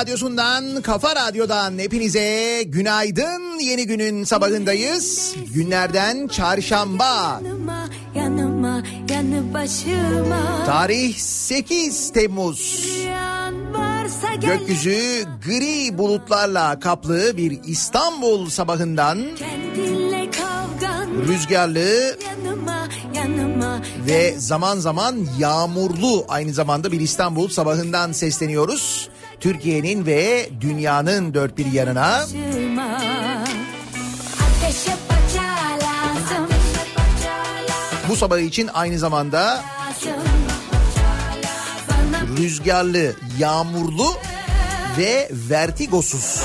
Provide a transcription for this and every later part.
radyosundan, kafa radyodan hepinize günaydın. Yeni günün sabahındayız. Günlerden çarşamba. Yanıma yanı Tarih 8 Temmuz. Gökyüzü gri bulutlarla kaplı bir İstanbul sabahından rüzgarlı yanıma yanıma ve zaman zaman yağmurlu aynı zamanda bir İstanbul sabahından sesleniyoruz. Türkiye'nin ve dünyanın dört bir yanına. Bu sabah için aynı zamanda rüzgarlı, yağmurlu ve vertigosuz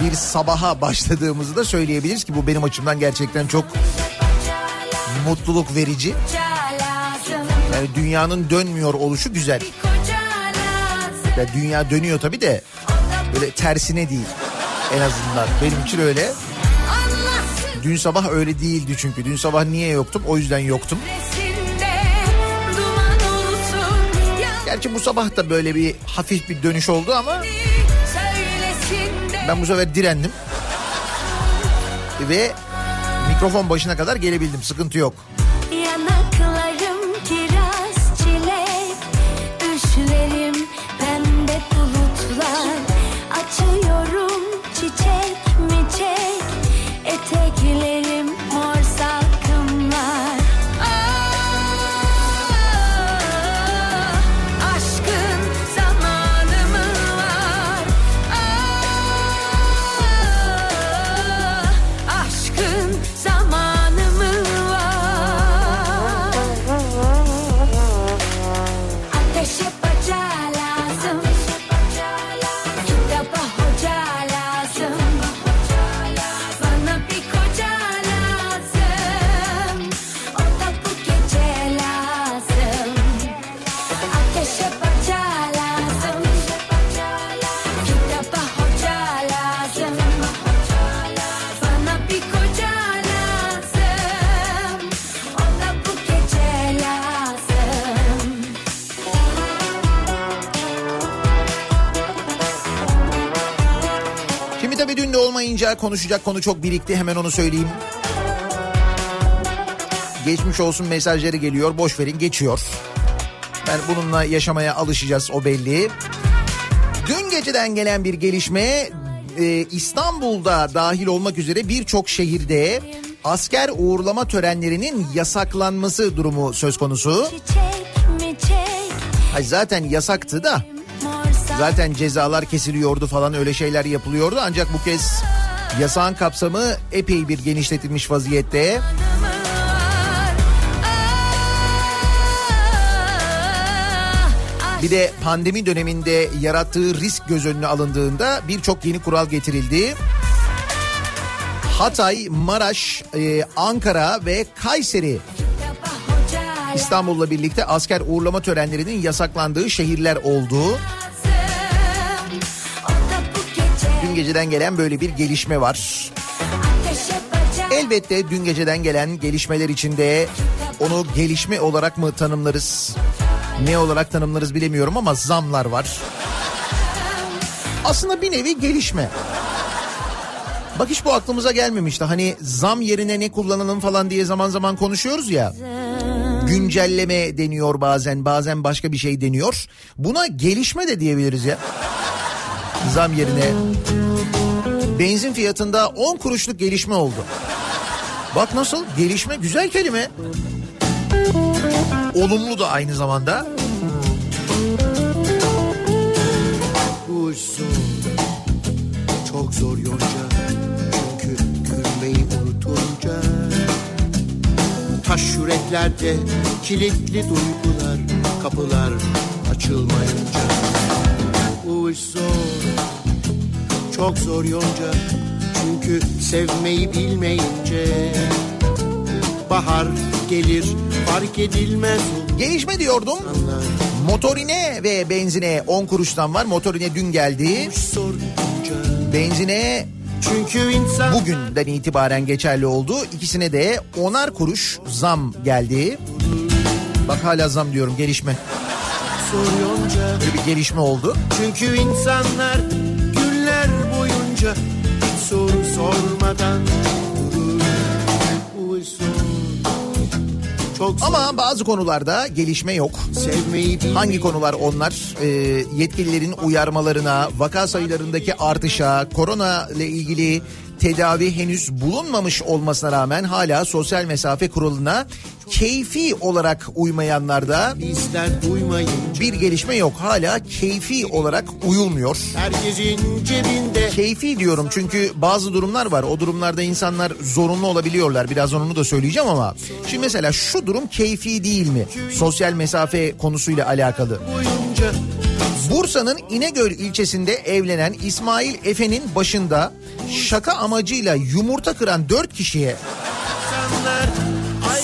bir sabaha başladığımızı da söyleyebiliriz ki bu benim açımdan gerçekten çok mutluluk verici. Yani dünyanın dönmüyor oluşu güzel. Koca lazım Ya dünya dönüyor tabii de böyle tersine değil en azından. Benim için öyle. Dün sabah öyle değildi çünkü. Dün sabah niye yoktum? O yüzden yoktum. Gerçi bu sabah da böyle bir hafif bir dönüş oldu ama ben bu sefer direndim. Ve mikrofon başına kadar gelebildim. Sıkıntı yok. Olmayınca konuşacak konu çok birikti hemen onu söyleyeyim. Geçmiş olsun mesajları geliyor boş verin geçiyor. Ben bununla yaşamaya alışacağız o belli. Dün geceden gelen bir gelişme e, İstanbul'da dahil olmak üzere birçok şehirde asker uğurlama törenlerinin yasaklanması durumu söz konusu. Ay zaten yasaktı da zaten cezalar kesiliyordu falan öyle şeyler yapılıyordu ancak bu kez yasağın kapsamı epey bir genişletilmiş vaziyette. Bir de pandemi döneminde yarattığı risk göz önüne alındığında birçok yeni kural getirildi. Hatay, Maraş, e, Ankara ve Kayseri İstanbul'la birlikte asker uğurlama törenlerinin yasaklandığı şehirler oldu. Dün geceden gelen böyle bir gelişme var. Elbette dün geceden gelen gelişmeler içinde onu gelişme olarak mı tanımlarız? Ne olarak tanımlarız bilemiyorum ama zamlar var. Aslında bir nevi gelişme. Bak hiç bu aklımıza gelmemişti. Hani zam yerine ne kullanalım falan diye zaman zaman konuşuyoruz ya. Güncelleme deniyor bazen, bazen başka bir şey deniyor. Buna gelişme de diyebiliriz ya. Zam yerine. Benzin fiyatında 10 kuruşluk gelişme oldu. Bak nasıl gelişme güzel kelime. Olumlu da aynı zamanda. Uçsun çok zor yonca çünkü gülmeyi unutunca Taş yüreklerde kilitli duygular kapılar açılmayınca Uçsun çok zor yonca çünkü sevmeyi bilmeyince Bahar gelir fark edilmez Gelişme diyordum. Motorine ve benzine 10 kuruştan var. Motorine dün geldi. Benzine çünkü insan bugünden itibaren geçerli oldu. İkisine de onar kuruş zam geldi. Bak hala zam diyorum gelişme. Böyle bir gelişme oldu. Çünkü insanlar günler boyunca hiç soru sormadan durur. Uysun. Çok Ama bazı konularda gelişme yok. Hangi konular onlar? Ee, yetkililerin uyarmalarına, vaka sayılarındaki artışa, korona ile ilgili tedavi henüz bulunmamış olmasına rağmen hala sosyal mesafe kuralına keyfi olarak uymayanlarda bir gelişme yok. Hala keyfi olarak uyulmuyor. herkesin cebinde Keyfi diyorum çünkü bazı durumlar var. O durumlarda insanlar zorunlu olabiliyorlar. Birazdan onu da söyleyeceğim ama. Şimdi mesela şu durum keyfi değil mi? Sosyal mesafe konusuyla alakalı. boyunca Bursa'nın İnegöl ilçesinde evlenen İsmail Efe'nin başında şaka amacıyla yumurta kıran 4 kişiye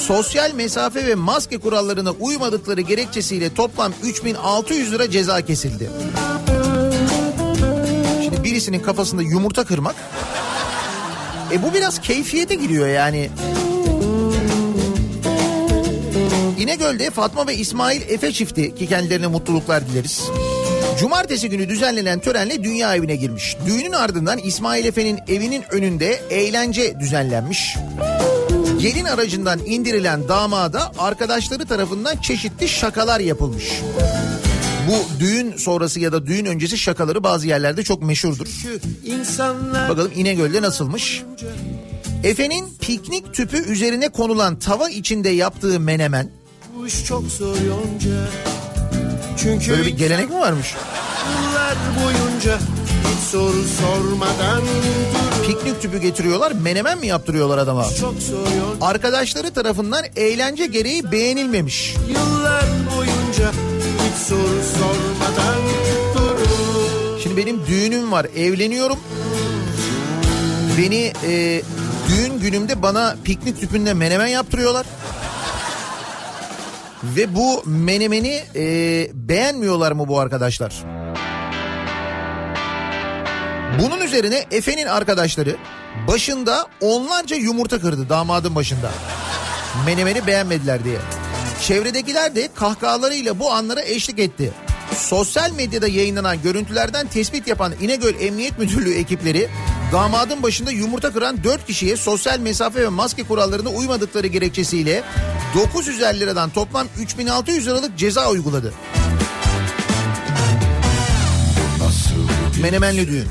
sosyal mesafe ve maske kurallarına uymadıkları gerekçesiyle toplam 3600 lira ceza kesildi. Şimdi birisinin kafasında yumurta kırmak e bu biraz keyfiyete giriyor yani. İnegöl'de Fatma ve İsmail Efe çifti ki kendilerine mutluluklar dileriz. Cumartesi günü düzenlenen törenle dünya evine girmiş. Düğünün ardından İsmail Efe'nin evinin önünde eğlence düzenlenmiş. Gelin aracından indirilen damada arkadaşları tarafından çeşitli şakalar yapılmış. Bu düğün sonrası ya da düğün öncesi şakaları bazı yerlerde çok meşhurdur. Bakalım İnegöl'de nasılmış? Efe'nin piknik tüpü üzerine konulan tava içinde yaptığı menemen. bu iş çok zor yonca çünkü Böyle bir gelenek mi varmış? yıllar boyunca hiç soru sormadan durur. Piknik tüpü getiriyorlar menemen mi yaptırıyorlar adama? Arkadaşları tarafından eğlence gereği beğenilmemiş. Yıllar boyunca hiç soru sormadan durur. Şimdi benim düğünüm var evleniyorum. Beni e, düğün günümde bana piknik tüpünde menemen yaptırıyorlar. Ve bu menemeni e, beğenmiyorlar mı bu arkadaşlar? Bunun üzerine Efe'nin arkadaşları başında onlarca yumurta kırdı damadın başında. Menemeni beğenmediler diye. Çevredekiler de kahkahalarıyla bu anlara eşlik etti. Sosyal medyada yayınlanan görüntülerden tespit yapan İnegöl Emniyet Müdürlüğü ekipleri damadın başında yumurta kıran 4 kişiye sosyal mesafe ve maske kurallarına uymadıkları gerekçesiyle 950 liradan toplam 3600 liralık ceza uyguladı. Menemenli düğün.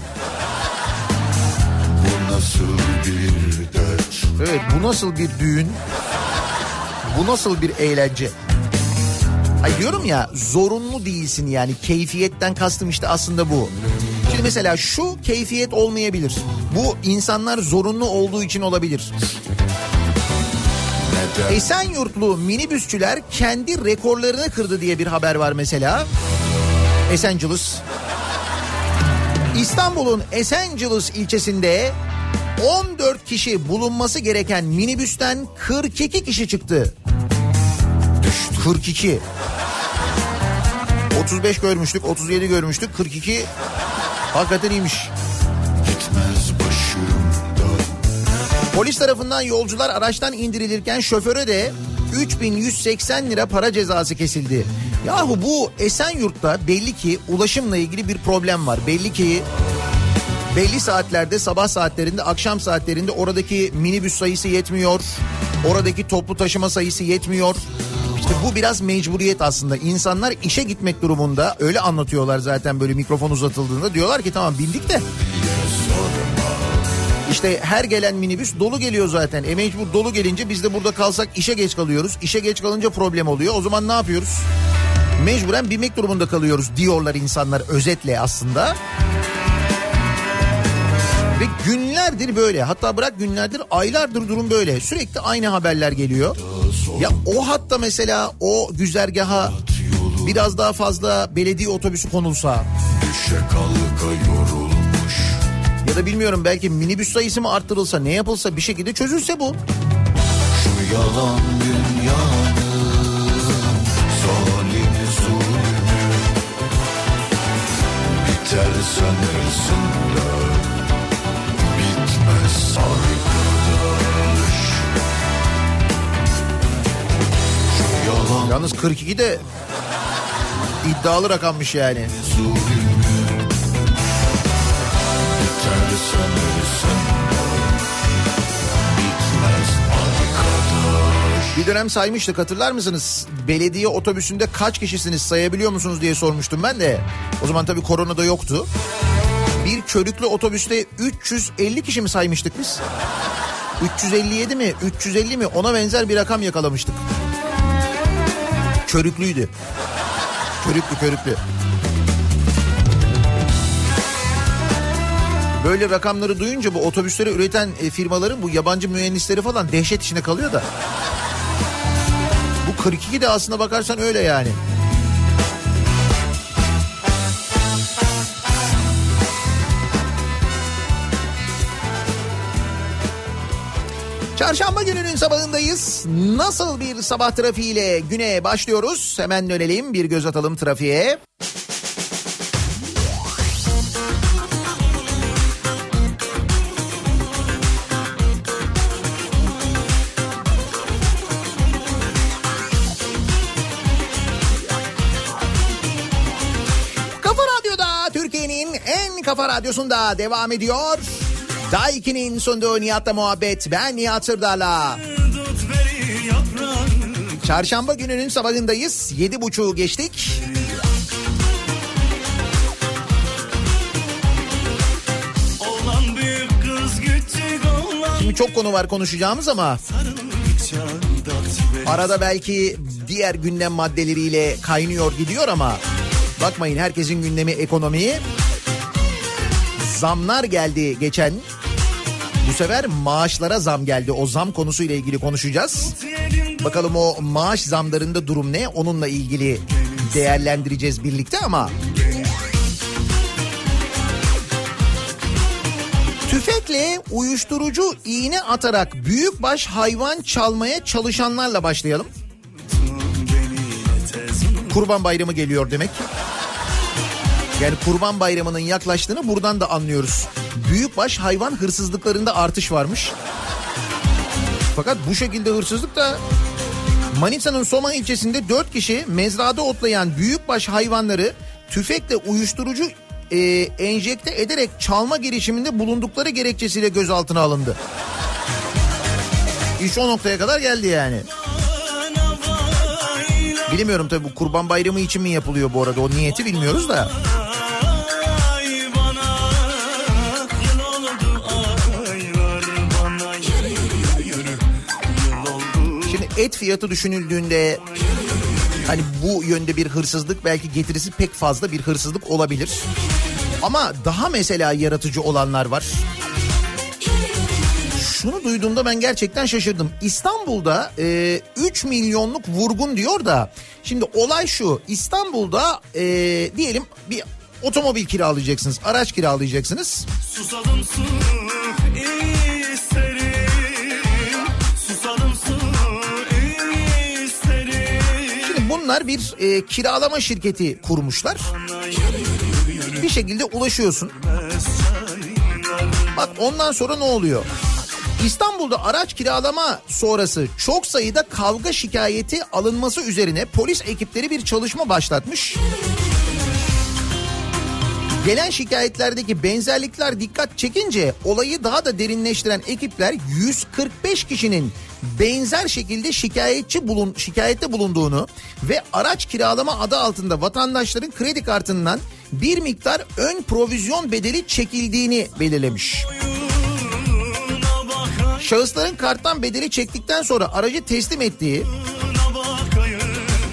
bu nasıl bir dert Evet bu nasıl bir düğün? Bu nasıl bir eğlence? Ay diyorum ya zorunlu değilsin yani keyfiyetten kastım işte aslında bu. Şimdi mesela şu keyfiyet olmayabilir. Bu insanlar zorunlu olduğu için olabilir. Esenyurtlu minibüsçüler kendi rekorlarını kırdı diye bir haber var mesela. Esenciles. İstanbul'un Esenciles ilçesinde 14 kişi bulunması gereken minibüsten 42 kişi çıktı. 42. 35 görmüştük, 37 görmüştük, 42 hakikaten iyiymiş. Polis tarafından yolcular araçtan indirilirken şoföre de 3180 lira para cezası kesildi. Yahu bu Esenyurt'ta belli ki ulaşımla ilgili bir problem var. Belli ki belli saatlerde sabah saatlerinde akşam saatlerinde oradaki minibüs sayısı yetmiyor. Oradaki toplu taşıma sayısı yetmiyor. Bu biraz mecburiyet aslında. İnsanlar işe gitmek durumunda öyle anlatıyorlar zaten böyle mikrofon uzatıldığında. Diyorlar ki tamam bildik de işte her gelen minibüs dolu geliyor zaten. E mecbur dolu gelince biz de burada kalsak işe geç kalıyoruz. İşe geç kalınca problem oluyor. O zaman ne yapıyoruz? Mecburen binmek durumunda kalıyoruz diyorlar insanlar özetle aslında. Ve günlerdir böyle hatta bırak günlerdir aylardır durum böyle. Sürekli aynı haberler geliyor. Ya o hatta mesela o güzergaha biraz daha fazla belediye otobüsü konulsa. Ya da bilmiyorum belki minibüs sayısı mı arttırılsa ne yapılsa bir şekilde çözülse bu. Şu yalan dünyanın zalimi zulmü. Biter sanırsın da bitmez. Arkadaş Yalnız 42 de iddialı rakammış yani. Bir dönem saymıştık hatırlar mısınız? Belediye otobüsünde kaç kişisiniz sayabiliyor musunuz diye sormuştum ben de. O zaman tabii korona da yoktu. Bir körüklü otobüste 350 kişi mi saymıştık biz? 357 mi 350 mi ona benzer bir rakam yakalamıştık. Körüklüydü. Körüklü körüklü. Böyle rakamları duyunca bu otobüsleri üreten e, firmaların bu yabancı mühendisleri falan dehşet içine kalıyor da. Bu 42 de aslında bakarsan öyle yani. Çarşamba gününün sabahındayız. Nasıl bir sabah trafiğiyle güne başlıyoruz? Hemen dönelim bir göz atalım trafiğe. Kafa Radyo'da Türkiye'nin en kafa radyosunda devam ediyor. Daiki'nin sunduğu Nihat'la muhabbet. Ben Nihat Sırdar'la. Çarşamba gününün sabahındayız. Yedi buçuğu geçtik. Şimdi çok konu var konuşacağımız ama arada belki diğer gündem maddeleriyle kaynıyor gidiyor ama bakmayın herkesin gündemi ekonomi. Zamlar geldi geçen. Bu sefer maaşlara zam geldi. O zam konusuyla ilgili konuşacağız. Bakalım o maaş zamlarında durum ne? Onunla ilgili değerlendireceğiz birlikte ama Tüfekle uyuşturucu iğne atarak büyükbaş hayvan çalmaya çalışanlarla başlayalım. Kurban Bayramı geliyor demek. Yani Kurban Bayramı'nın yaklaştığını buradan da anlıyoruz. Büyükbaş hayvan hırsızlıklarında artış varmış. Fakat bu şekilde hırsızlık da Manisa'nın Soma ilçesinde 4 kişi mezrada otlayan büyükbaş hayvanları tüfekle uyuşturucu e, enjekte ederek çalma girişiminde bulundukları gerekçesiyle gözaltına alındı. İş o noktaya kadar geldi yani. Bilmiyorum tabii bu kurban bayramı için mi yapılıyor bu arada o niyeti bilmiyoruz da. Et fiyatı düşünüldüğünde hani bu yönde bir hırsızlık belki getirisi pek fazla bir hırsızlık olabilir. Ama daha mesela yaratıcı olanlar var. Şunu duyduğumda ben gerçekten şaşırdım. İstanbul'da e, 3 milyonluk vurgun diyor da şimdi olay şu İstanbul'da e, diyelim bir otomobil kiralayacaksınız araç kiralayacaksınız. Susadım su isterim bunlar bir e, kiralama şirketi kurmuşlar. Bir şekilde ulaşıyorsun. Bak ondan sonra ne oluyor? İstanbul'da araç kiralama sonrası çok sayıda kavga şikayeti alınması üzerine polis ekipleri bir çalışma başlatmış. Gelen şikayetlerdeki benzerlikler dikkat çekince olayı daha da derinleştiren ekipler 145 kişinin benzer şekilde şikayetçi bulun şikayette bulunduğunu ve araç kiralama adı altında vatandaşların kredi kartından bir miktar ön provizyon bedeli çekildiğini belirlemiş. Şahısların karttan bedeli çektikten sonra aracı teslim ettiği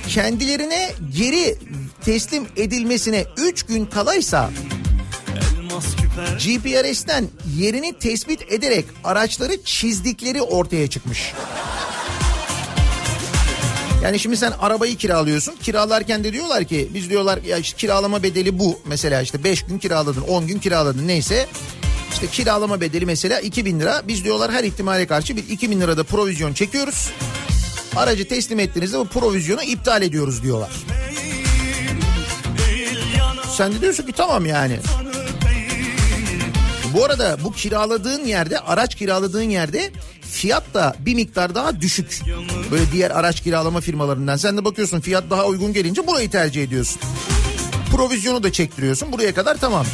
kendilerine geri teslim edilmesine 3 gün kalaysa GPRS'ten yerini tespit ederek araçları çizdikleri ortaya çıkmış. Yani şimdi sen arabayı kiralıyorsun. Kiralarken de diyorlar ki biz diyorlar ya işte kiralama bedeli bu. Mesela işte 5 gün kiraladın 10 gün kiraladın neyse. İşte kiralama bedeli mesela 2000 lira. Biz diyorlar her ihtimale karşı bir 2000 lirada provizyon çekiyoruz. Aracı teslim ettiğinizde bu provizyonu iptal ediyoruz diyorlar. Sen de diyorsun ki tamam yani. Bu arada bu kiraladığın yerde araç kiraladığın yerde fiyat da bir miktar daha düşük. Böyle diğer araç kiralama firmalarından. Sen de bakıyorsun fiyat daha uygun gelince burayı tercih ediyorsun. Provizyonu da çektiriyorsun buraya kadar tamam.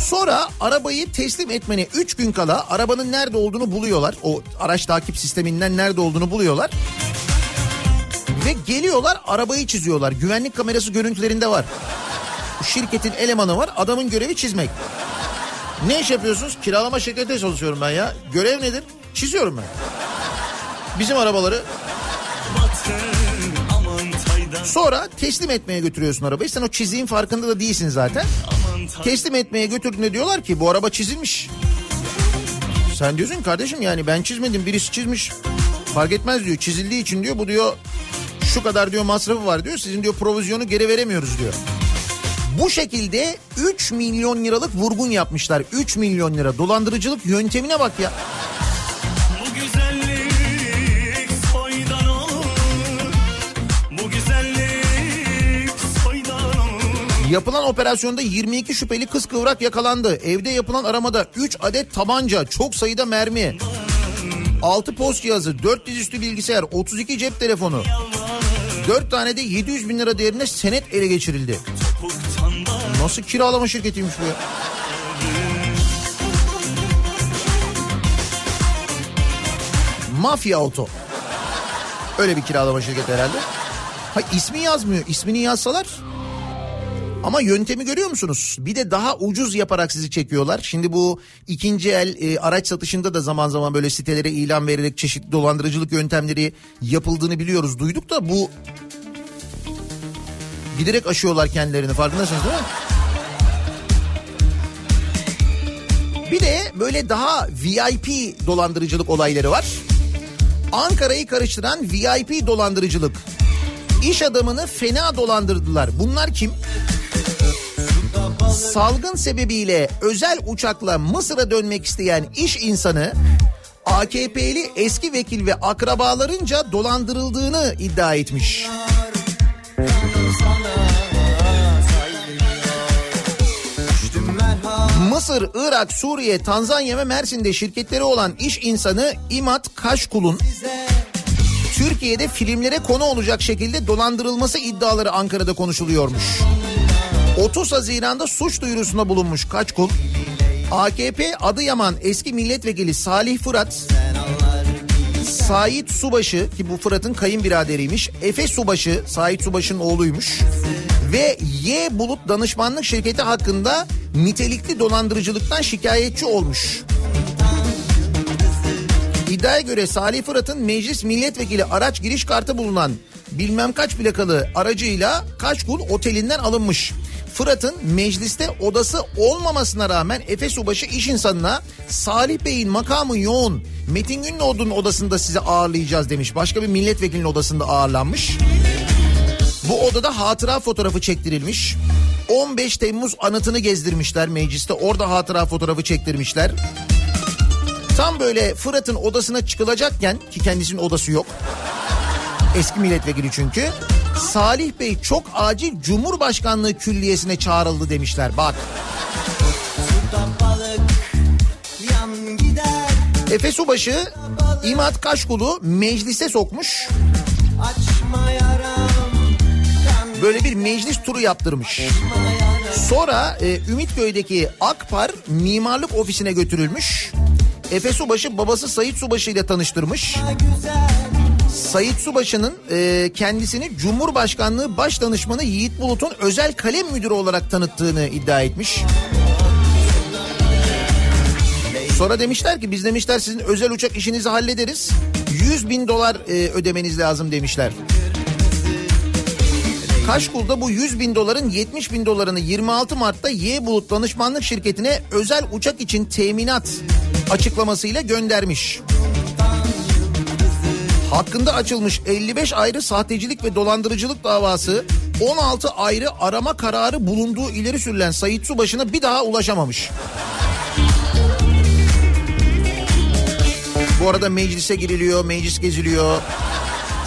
Sonra arabayı teslim etmene 3 gün kala arabanın nerede olduğunu buluyorlar. O araç takip sisteminden nerede olduğunu buluyorlar. Ve geliyorlar arabayı çiziyorlar. Güvenlik kamerası görüntülerinde var. Şirketin elemanı var adamın görevi çizmek. Ne iş yapıyorsunuz? Kiralama şirketinde çalışıyorum ben ya. Görev nedir? Çiziyorum ben. Bizim arabaları. Sonra teslim etmeye götürüyorsun arabayı. Sen o çizdiğin farkında da değilsin zaten. Teslim etmeye götürdüğünde diyorlar ki bu araba çizilmiş. Sen diyorsun kardeşim yani ben çizmedim birisi çizmiş. Fark etmez diyor çizildiği için diyor bu diyor şu kadar diyor masrafı var diyor. Sizin diyor provizyonu geri veremiyoruz diyor. Bu şekilde 3 milyon liralık vurgun yapmışlar. 3 milyon lira dolandırıcılık yöntemine bak ya. Yapılan operasyonda 22 şüpheli kız kıvrak yakalandı. Evde yapılan aramada 3 adet tabanca, çok sayıda mermi, 6 post cihazı, 4 dizüstü bilgisayar, 32 cep telefonu, 4 tane de 700 bin lira değerinde senet ele geçirildi. Nasıl kiralama şirketiymiş bu ya? Mafya Auto. Öyle bir kiralama şirketi herhalde. Ha ismi yazmıyor. İsmini yazsalar ama yöntemi görüyor musunuz? Bir de daha ucuz yaparak sizi çekiyorlar. Şimdi bu ikinci el e, araç satışında da zaman zaman böyle sitelere ilan vererek çeşitli dolandırıcılık yöntemleri yapıldığını biliyoruz. Duyduk da bu giderek aşıyorlar kendilerini farkındasınız değil mi? Bir de böyle daha VIP dolandırıcılık olayları var. Ankara'yı karıştıran VIP dolandırıcılık. İş adamını fena dolandırdılar. Bunlar kim? Salgın sebebiyle özel uçakla Mısır'a dönmek isteyen iş insanı AKP'li eski vekil ve akrabalarınca dolandırıldığını iddia etmiş. Mısır, Irak, Suriye, Tanzanya ve Mersin'de şirketleri olan iş insanı İmat Kaşkul'un Türkiye'de filmlere konu olacak şekilde dolandırılması iddiaları Ankara'da konuşuluyormuş. 30 Haziran'da suç duyurusunda bulunmuş Kaçkul. AKP Adıyaman eski milletvekili Salih Fırat, Sait Subaşı ki bu Fırat'ın kayınbiraderiymiş. Efe Subaşı, Sait Subaşı'nın oğluymuş. Ve Y Bulut Danışmanlık Şirketi hakkında nitelikli dolandırıcılıktan şikayetçi olmuş. İddiaya göre Salih Fırat'ın meclis milletvekili araç giriş kartı bulunan bilmem kaç plakalı aracıyla Kaçkul otelinden alınmış. Fırat'ın mecliste odası olmamasına rağmen Efe Subaşı iş insanına Salih Bey'in makamı yoğun Metin Gündoğdu'nun odasında sizi ağırlayacağız demiş. Başka bir milletvekilinin odasında ağırlanmış. Bu odada hatıra fotoğrafı çektirilmiş. 15 Temmuz anıtını gezdirmişler mecliste. Orada hatıra fotoğrafı çektirmişler. Tam böyle Fırat'ın odasına çıkılacakken ki kendisinin odası yok. Eski milletvekili çünkü. Salih Bey çok acil Cumhurbaşkanlığı Külliyesi'ne çağrıldı demişler. Bak. Efe Subaşı İmat Kaşkulu meclise sokmuş. Böyle bir meclis turu yaptırmış. Sonra e, Ümitköy'deki Akpar mimarlık ofisine götürülmüş. Efe Subaşı babası Sayit Subaşı ile tanıştırmış. Sayit Subaşı'nın e, kendisini Cumhurbaşkanlığı Başdanışmanı Yiğit Bulut'un özel kalem müdürü olarak tanıttığını iddia etmiş. Sonra demişler ki biz demişler sizin özel uçak işinizi hallederiz. 100 bin dolar e, ödemeniz lazım demişler. Kaşkul'da bu 100 bin doların 70 bin dolarını 26 Mart'ta Y Bulut Danışmanlık Şirketi'ne özel uçak için teminat açıklamasıyla göndermiş. Hakkında açılmış 55 ayrı sahtecilik ve dolandırıcılık davası 16 ayrı arama kararı bulunduğu ileri sürülen Sayit Subaşı'na bir daha ulaşamamış. Bu arada meclise giriliyor, meclis geziliyor.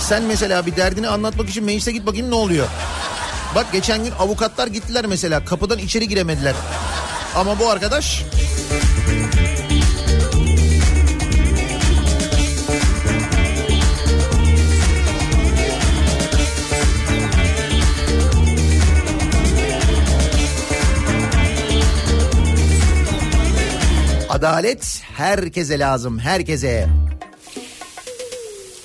Sen mesela bir derdini anlatmak için meclise git bakayım ne oluyor. Bak geçen gün avukatlar gittiler mesela kapıdan içeri giremediler. Ama bu arkadaş Adalet herkese lazım, herkese.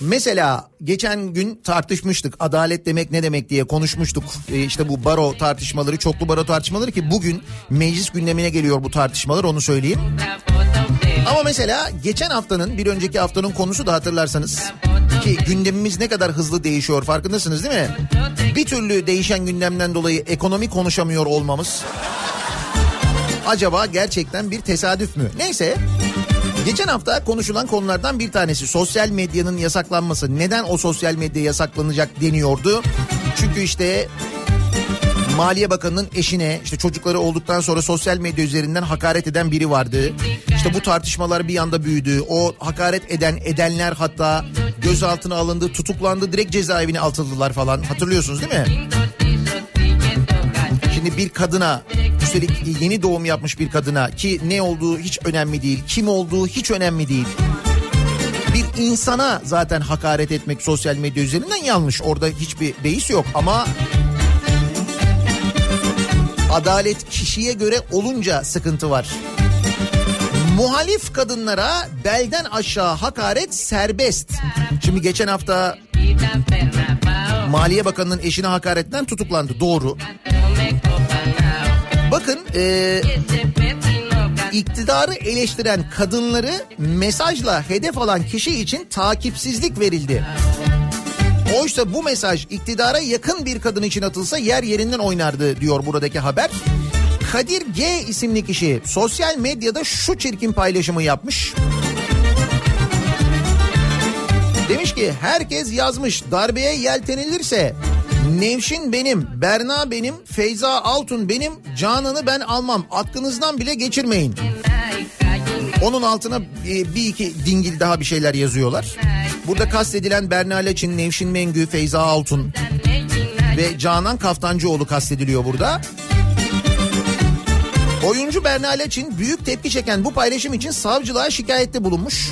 Mesela geçen gün tartışmıştık adalet demek ne demek diye konuşmuştuk. Ee, işte bu baro tartışmaları, çoklu baro tartışmaları ki bugün meclis gündemine geliyor bu tartışmalar onu söyleyeyim. Ama mesela geçen haftanın bir önceki haftanın konusu da hatırlarsanız ki gündemimiz ne kadar hızlı değişiyor farkındasınız değil mi? Bir türlü değişen gündemden dolayı ekonomi konuşamıyor olmamız acaba gerçekten bir tesadüf mü? Neyse Geçen hafta konuşulan konulardan bir tanesi sosyal medyanın yasaklanması. Neden o sosyal medya yasaklanacak deniyordu? Çünkü işte Maliye Bakanı'nın eşine işte çocukları olduktan sonra sosyal medya üzerinden hakaret eden biri vardı. İşte bu tartışmalar bir anda büyüdü. O hakaret eden edenler hatta gözaltına alındı, tutuklandı, direkt cezaevine atıldılar falan. Hatırlıyorsunuz değil mi? Şimdi bir kadına üstelik yeni doğum yapmış bir kadına ki ne olduğu hiç önemli değil. Kim olduğu hiç önemli değil. Bir insana zaten hakaret etmek sosyal medya üzerinden yanlış. Orada hiçbir beis yok ama adalet kişiye göre olunca sıkıntı var. Muhalif kadınlara belden aşağı hakaret serbest. Şimdi geçen hafta Maliye Bakanı'nın eşine hakaretten tutuklandı. Doğru. Bakın e, iktidarı eleştiren kadınları mesajla hedef alan kişi için takipsizlik verildi. Oysa bu mesaj iktidara yakın bir kadın için atılsa yer yerinden oynardı diyor buradaki haber. Kadir G isimli kişi sosyal medyada şu çirkin paylaşımı yapmış. Demiş ki herkes yazmış darbeye yeltenilirse Nevşin benim, Berna benim, Feyza Altun benim, Canan'ı ben almam. Aklınızdan bile geçirmeyin. Onun altına bir iki dingil daha bir şeyler yazıyorlar. Burada kastedilen Berna Leçin, Nevşin Mengü, Feyza Altun ve Canan Kaftancıoğlu kastediliyor burada. Oyuncu Berna Leçin büyük tepki çeken bu paylaşım için savcılığa şikayette bulunmuş.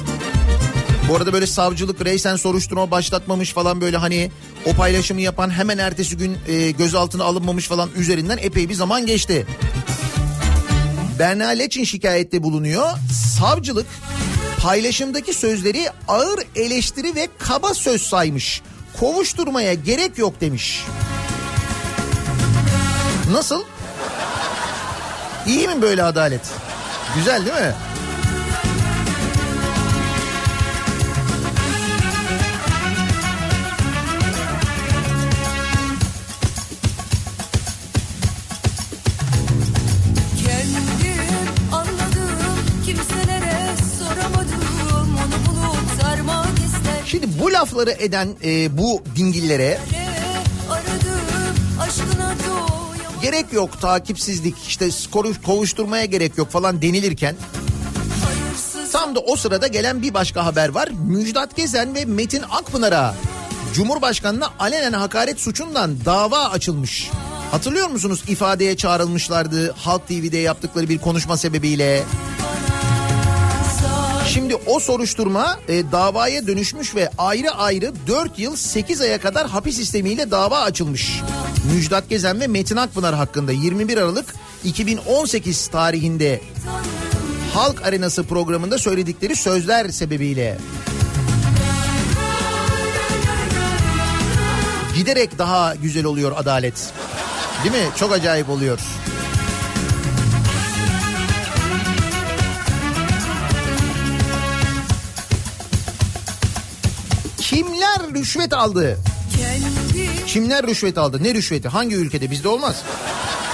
Bu arada böyle savcılık reysen soruşturma başlatmamış falan böyle hani o paylaşımı yapan hemen ertesi gün e, gözaltına alınmamış falan üzerinden epey bir zaman geçti. Berna Leçin şikayette bulunuyor. Savcılık paylaşımdaki sözleri ağır eleştiri ve kaba söz saymış. Kovuşturmaya gerek yok demiş. Nasıl? İyi mi böyle adalet? Güzel değil mi? Lafları eden e, bu dingillere gerek yok takipsizlik işte skoru kovuşturmaya gerek yok falan denilirken tam da o sırada gelen bir başka haber var. Müjdat Gezen ve Metin Akpınar'a Cumhurbaşkanı'na alenen hakaret suçundan dava açılmış. Hatırlıyor musunuz ifadeye çağrılmışlardı Halk TV'de yaptıkları bir konuşma sebebiyle. Şimdi o soruşturma e, davaya dönüşmüş ve ayrı ayrı 4 yıl 8 aya kadar hapis sistemiyle dava açılmış. Müjdat Gezen ve Metin Akpınar hakkında 21 Aralık 2018 tarihinde Halk Arenası programında söyledikleri sözler sebebiyle. Giderek daha güzel oluyor adalet. Değil mi? Çok acayip oluyor. Kimler rüşvet aldı? Kimler rüşvet aldı? Ne rüşveti? Hangi ülkede? Bizde olmaz.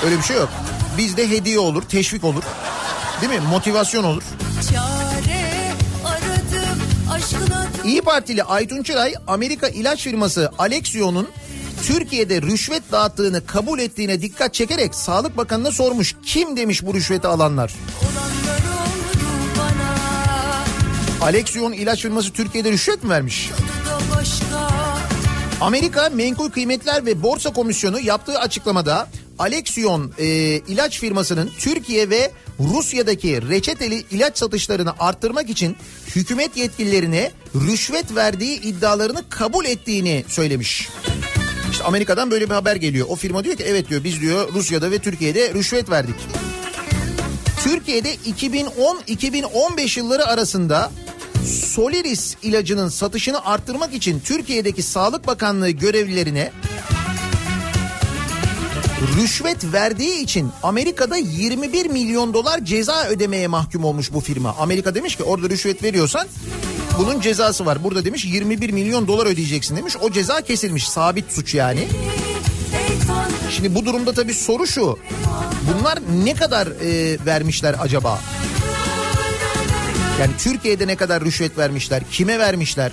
Öyle bir şey yok. Bizde hediye olur, teşvik olur. Değil mi? Motivasyon olur. İyi Partili Aytun Çıray Amerika ilaç firması Alexion'un Türkiye'de rüşvet dağıttığını kabul ettiğine dikkat çekerek Sağlık Bakanı'na sormuş. Kim demiş bu rüşveti alanlar? Alexion ilaç firması Türkiye'de rüşvet mi vermiş? Amerika Menkul Kıymetler ve Borsa Komisyonu yaptığı açıklamada Alexion e, ilaç firmasının Türkiye ve Rusya'daki reçeteli ilaç satışlarını arttırmak için hükümet yetkililerine rüşvet verdiği iddialarını kabul ettiğini söylemiş. İşte Amerika'dan böyle bir haber geliyor. O firma diyor ki evet diyor biz diyor Rusya'da ve Türkiye'de rüşvet verdik. Türkiye'de 2010-2015 yılları arasında Soliris ilacının satışını arttırmak için Türkiye'deki Sağlık Bakanlığı görevlilerine rüşvet verdiği için Amerika'da 21 milyon dolar ceza ödemeye mahkum olmuş bu firma. Amerika demiş ki orada rüşvet veriyorsan bunun cezası var. Burada demiş 21 milyon dolar ödeyeceksin demiş. O ceza kesilmiş. Sabit suç yani. Şimdi bu durumda tabii soru şu. Bunlar ne kadar e, vermişler acaba? Yani Türkiye'de ne kadar rüşvet vermişler? Kime vermişler?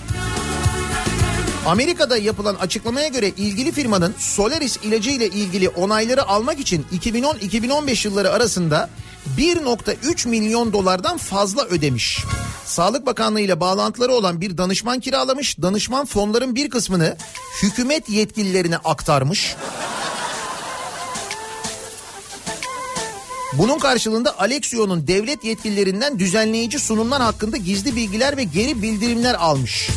Amerika'da yapılan açıklamaya göre ilgili firmanın Solaris ilacı ile ilgili onayları almak için 2010-2015 yılları arasında 1.3 milyon dolardan fazla ödemiş. Sağlık Bakanlığı ile bağlantıları olan bir danışman kiralamış. Danışman fonların bir kısmını hükümet yetkililerine aktarmış. Bunun karşılığında Alexio'nun devlet yetkililerinden düzenleyici sunumlar hakkında gizli bilgiler ve geri bildirimler almış.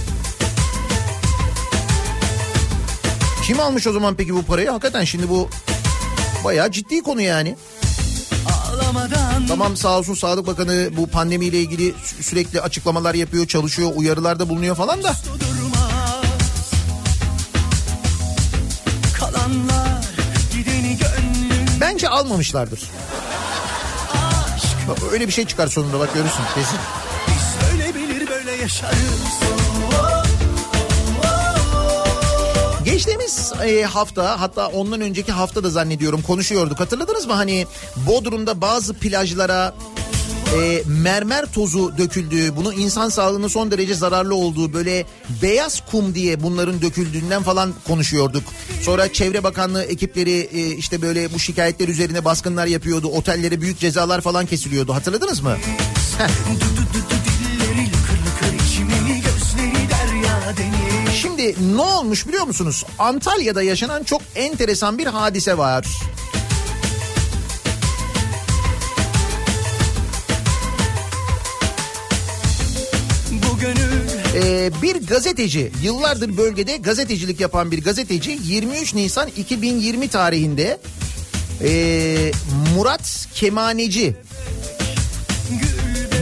Kim almış o zaman peki bu parayı? Hakikaten şimdi bu bayağı ciddi konu yani. Tamam sağ olsun Sağlık Bakanı bu pandemiyle ilgili sü- sürekli açıklamalar yapıyor, çalışıyor, uyarılarda bulunuyor falan da. Bence almamışlardır. Bak öyle bir şey çıkar sonunda bak görürsün kesin. Biz öyle bilir böyle yaşarız Geçtiğimiz e, hafta hatta ondan önceki hafta da zannediyorum konuşuyorduk. Hatırladınız mı hani Bodrum'da bazı plajlara e, mermer tozu döküldüğü, bunun insan sağlığına son derece zararlı olduğu böyle beyaz kum diye bunların döküldüğünden falan konuşuyorduk. Sonra Çevre Bakanlığı ekipleri e, işte böyle bu şikayetler üzerine baskınlar yapıyordu. Otellere büyük cezalar falan kesiliyordu. Hatırladınız mı? Şimdi ne olmuş biliyor musunuz? Antalya'da yaşanan çok enteresan bir hadise var. Ee, bir gazeteci yıllardır bölgede gazetecilik yapan bir gazeteci 23 Nisan 2020 tarihinde ee, Murat Kemaneci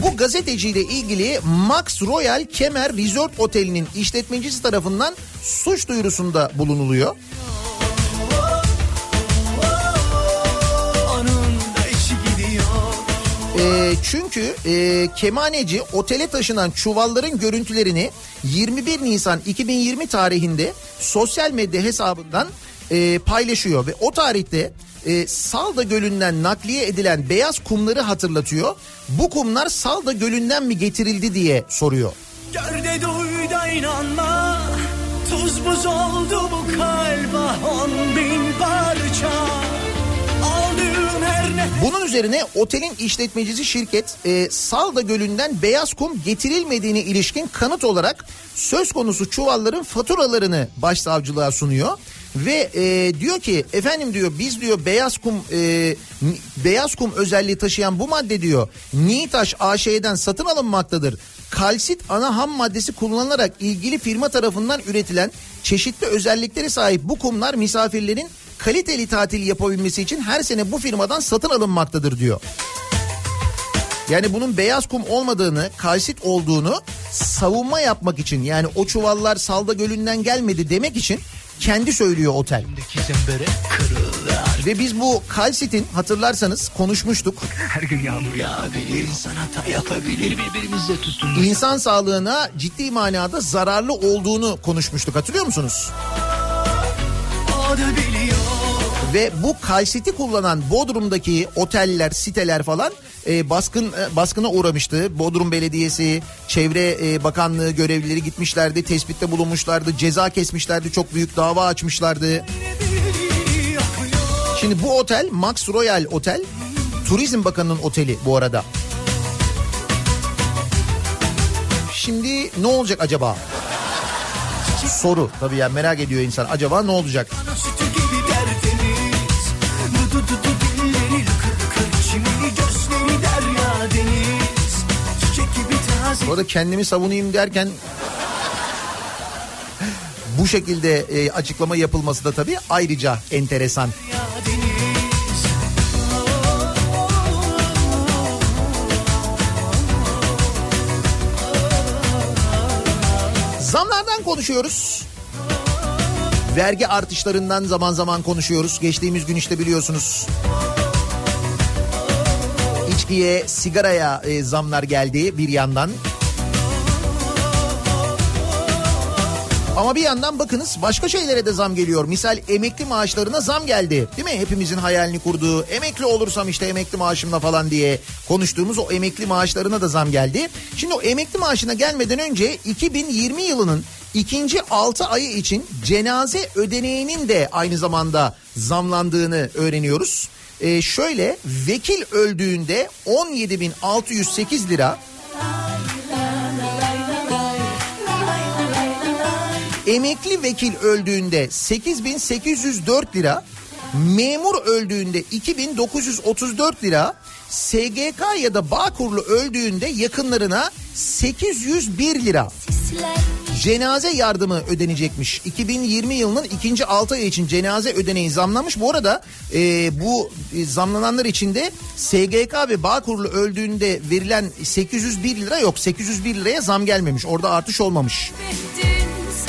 bu gazeteciyle ilgili Max Royal Kemer Resort Oteli'nin işletmecisi tarafından suç duyurusunda bulunuluyor. E, çünkü e, kemaneci otele taşınan çuvalların görüntülerini 21 Nisan 2020 tarihinde sosyal medya hesabından e, paylaşıyor ve o tarihte e, Salda Gölü'nden nakliye edilen beyaz kumları hatırlatıyor. Bu kumlar Salda Gölü'nden mi getirildi diye soruyor. Gör de duy da inanma Tuz buz oldu bu kalp ah on bin parça Bunun üzerine otelin işletmecisi şirket e, Salda Gölü'nden beyaz kum getirilmediğine ilişkin kanıt olarak söz konusu çuvalların faturalarını başsavcılığa sunuyor. Ve e, diyor ki efendim diyor biz diyor beyaz kum e, beyaz kum özelliği taşıyan bu madde diyor Nitaş AŞ'den satın alınmaktadır. Kalsit ana ham maddesi kullanılarak ilgili firma tarafından üretilen çeşitli özellikleri sahip bu kumlar misafirlerin kaliteli tatil yapabilmesi için her sene bu firmadan satın alınmaktadır diyor. Yani bunun beyaz kum olmadığını, kalsit olduğunu savunma yapmak için yani o çuvallar Salda Gölü'nden gelmedi demek için kendi söylüyor otel. Ve biz bu kalsitin hatırlarsanız konuşmuştuk. Her gün yağmur yağabilir İnsan hata yapabilir Birbirimizle tutunur İnsan sağlığına ciddi manada zararlı olduğunu konuşmuştuk hatırlıyor musunuz? O da biliyor Ve bu kalsiti kullanan Bodrum'daki oteller, siteler falan e, baskın e, baskına uğramıştı. Bodrum Belediyesi, Çevre e, Bakanlığı görevlileri gitmişlerdi, tespitte bulunmuşlardı, ceza kesmişlerdi, çok büyük dava açmışlardı. Şimdi bu otel Max Royal Otel, Turizm Bakanı'nın oteli bu arada. Şimdi ne olacak acaba? Soru tabii yani merak ediyor insan. Acaba ne olacak? Ana Bu arada kendimi savunayım derken bu şekilde e, açıklama yapılması da tabii ayrıca enteresan. Zamlardan konuşuyoruz. Vergi artışlarından zaman zaman konuşuyoruz. Geçtiğimiz gün işte biliyorsunuz. İçkiye, sigaraya e, zamlar geldi bir yandan. Ama bir yandan bakınız başka şeylere de zam geliyor. Misal emekli maaşlarına zam geldi. Değil mi? Hepimizin hayalini kurduğu emekli olursam işte emekli maaşımla falan diye konuştuğumuz o emekli maaşlarına da zam geldi. Şimdi o emekli maaşına gelmeden önce 2020 yılının ikinci 6 ayı için cenaze ödeneğinin de aynı zamanda zamlandığını öğreniyoruz. Ee, şöyle vekil öldüğünde 17.608 lira. Emekli vekil öldüğünde 8804 lira, memur öldüğünde 2934 lira, SGK ya da Bağkurlu öldüğünde yakınlarına 801 lira cenaze yardımı ödenecekmiş. 2020 yılının ikinci 6 ay için cenaze ödeneği zamlanmış. Bu arada e, bu e, zamlananlar içinde SGK ve Bağkurlu öldüğünde verilen 801 lira yok. 801 liraya zam gelmemiş. Orada artış olmamış.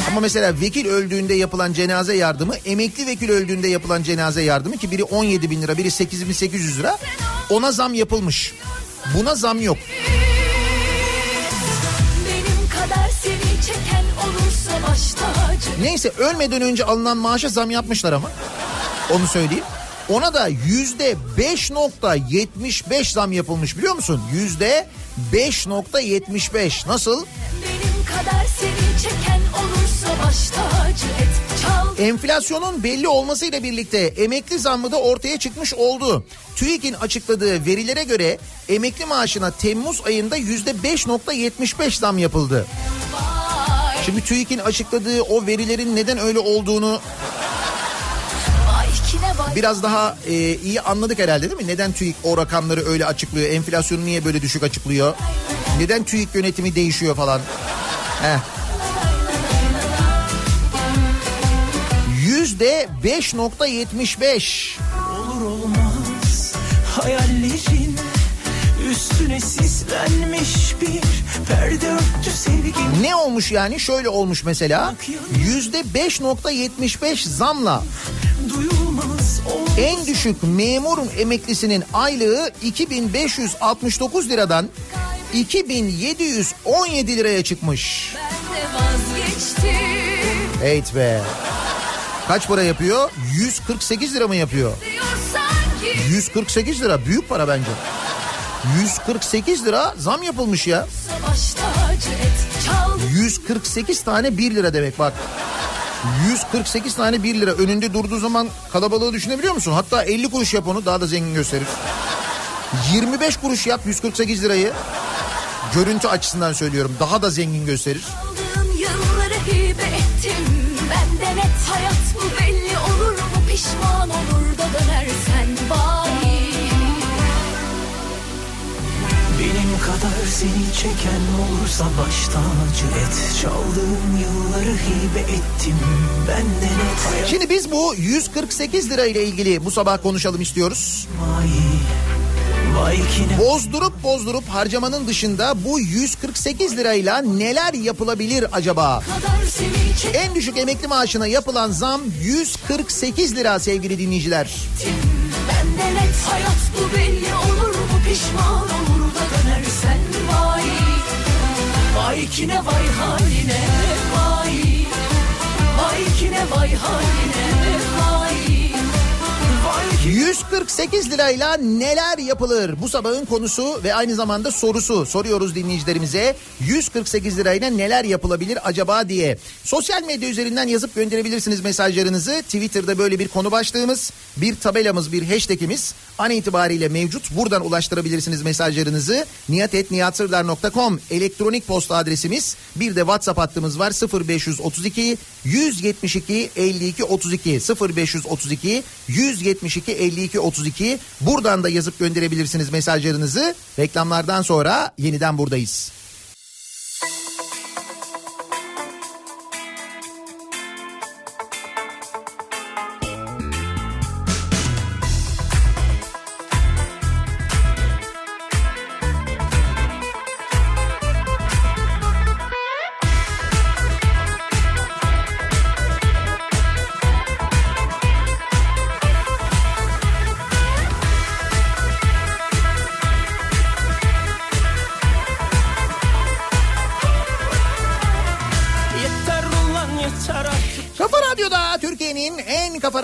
Ama mesela vekil öldüğünde yapılan cenaze yardımı, emekli vekil öldüğünde yapılan cenaze yardımı ki biri 17 bin lira, biri 8 bin 800 lira. Ona zam yapılmış. Buna zam yok. Neyse ölmeden önce alınan maaşa zam yapmışlar ama. Onu söyleyeyim. Ona da yüzde 5.75 zam yapılmış biliyor musun? Yüzde 5.75 nasıl? Benim kadar seni çeken olursa baş tacı et Enflasyonun belli olmasıyla birlikte emekli zammı da ortaya çıkmış oldu. TÜİK'in açıkladığı verilere göre emekli maaşına Temmuz ayında yüzde 5.75 zam yapıldı. Şimdi TÜİK'in açıkladığı o verilerin neden öyle olduğunu biraz daha e, iyi anladık herhalde değil mi? Neden TÜİK o rakamları öyle açıklıyor? Enflasyonu niye böyle düşük açıklıyor? Neden TÜİK yönetimi değişiyor falan? Heh. Yüzde 5.75. Olur olmaz hayallerin üstüne sislenmiş bir perde örttü sevgim. Ne olmuş yani? Şöyle olmuş mesela. Yüzde 5.75 zamla. En düşük memurun emeklisinin aylığı 2569 liradan 2717 liraya çıkmış. Evet be. Kaç para yapıyor? 148 lira mı yapıyor? diyor sanki 148 lira büyük para bence. 148 lira zam yapılmış ya. Savaş tacı et çal 148 tane 1 lira demek bak. 148 tane 1 lira önünde durduğu zaman kalabalığı düşünebiliyor musun? Hatta 50 kuruş yap onu daha da zengin gösterir. 25 kuruş yap 148 lirayı. Görüntü açısından söylüyorum daha da zengin gösterir. Aldığım yılları hibe ettim Ben de net hayat bu belli olur mu Pişman olur da dönersen bari Benim kadar seni çeken olursa baş tacı et. Çaldığım yılları hibe ettim. Ben de net hayat Şimdi biz bu 148 lira ile ilgili bu sabah konuşalım istiyoruz. vay. Bozdurup bozdurup harcamanın dışında bu 148 lirayla neler yapılabilir acaba? En düşük emekli maaşına yapılan zam 148 lira sevgili dinleyiciler. Ben de net. Hayat bu belli olur mu? Pişman olur da dönersen vay. Vay kine vay haline vay. Vay kine vay haline Vay 148 lirayla neler yapılır? Bu sabahın konusu ve aynı zamanda sorusu soruyoruz dinleyicilerimize. 148 lirayla neler yapılabilir acaba diye. Sosyal medya üzerinden yazıp gönderebilirsiniz mesajlarınızı. Twitter'da böyle bir konu başlığımız, bir tabelamız, bir hashtagimiz an itibariyle mevcut. Buradan ulaştırabilirsiniz mesajlarınızı. niyatetniyatsırdar.com elektronik posta adresimiz. Bir de WhatsApp hattımız var 0532 172 52 32 0532 172 52 32 buradan da yazıp gönderebilirsiniz mesajlarınızı. Reklamlardan sonra yeniden buradayız.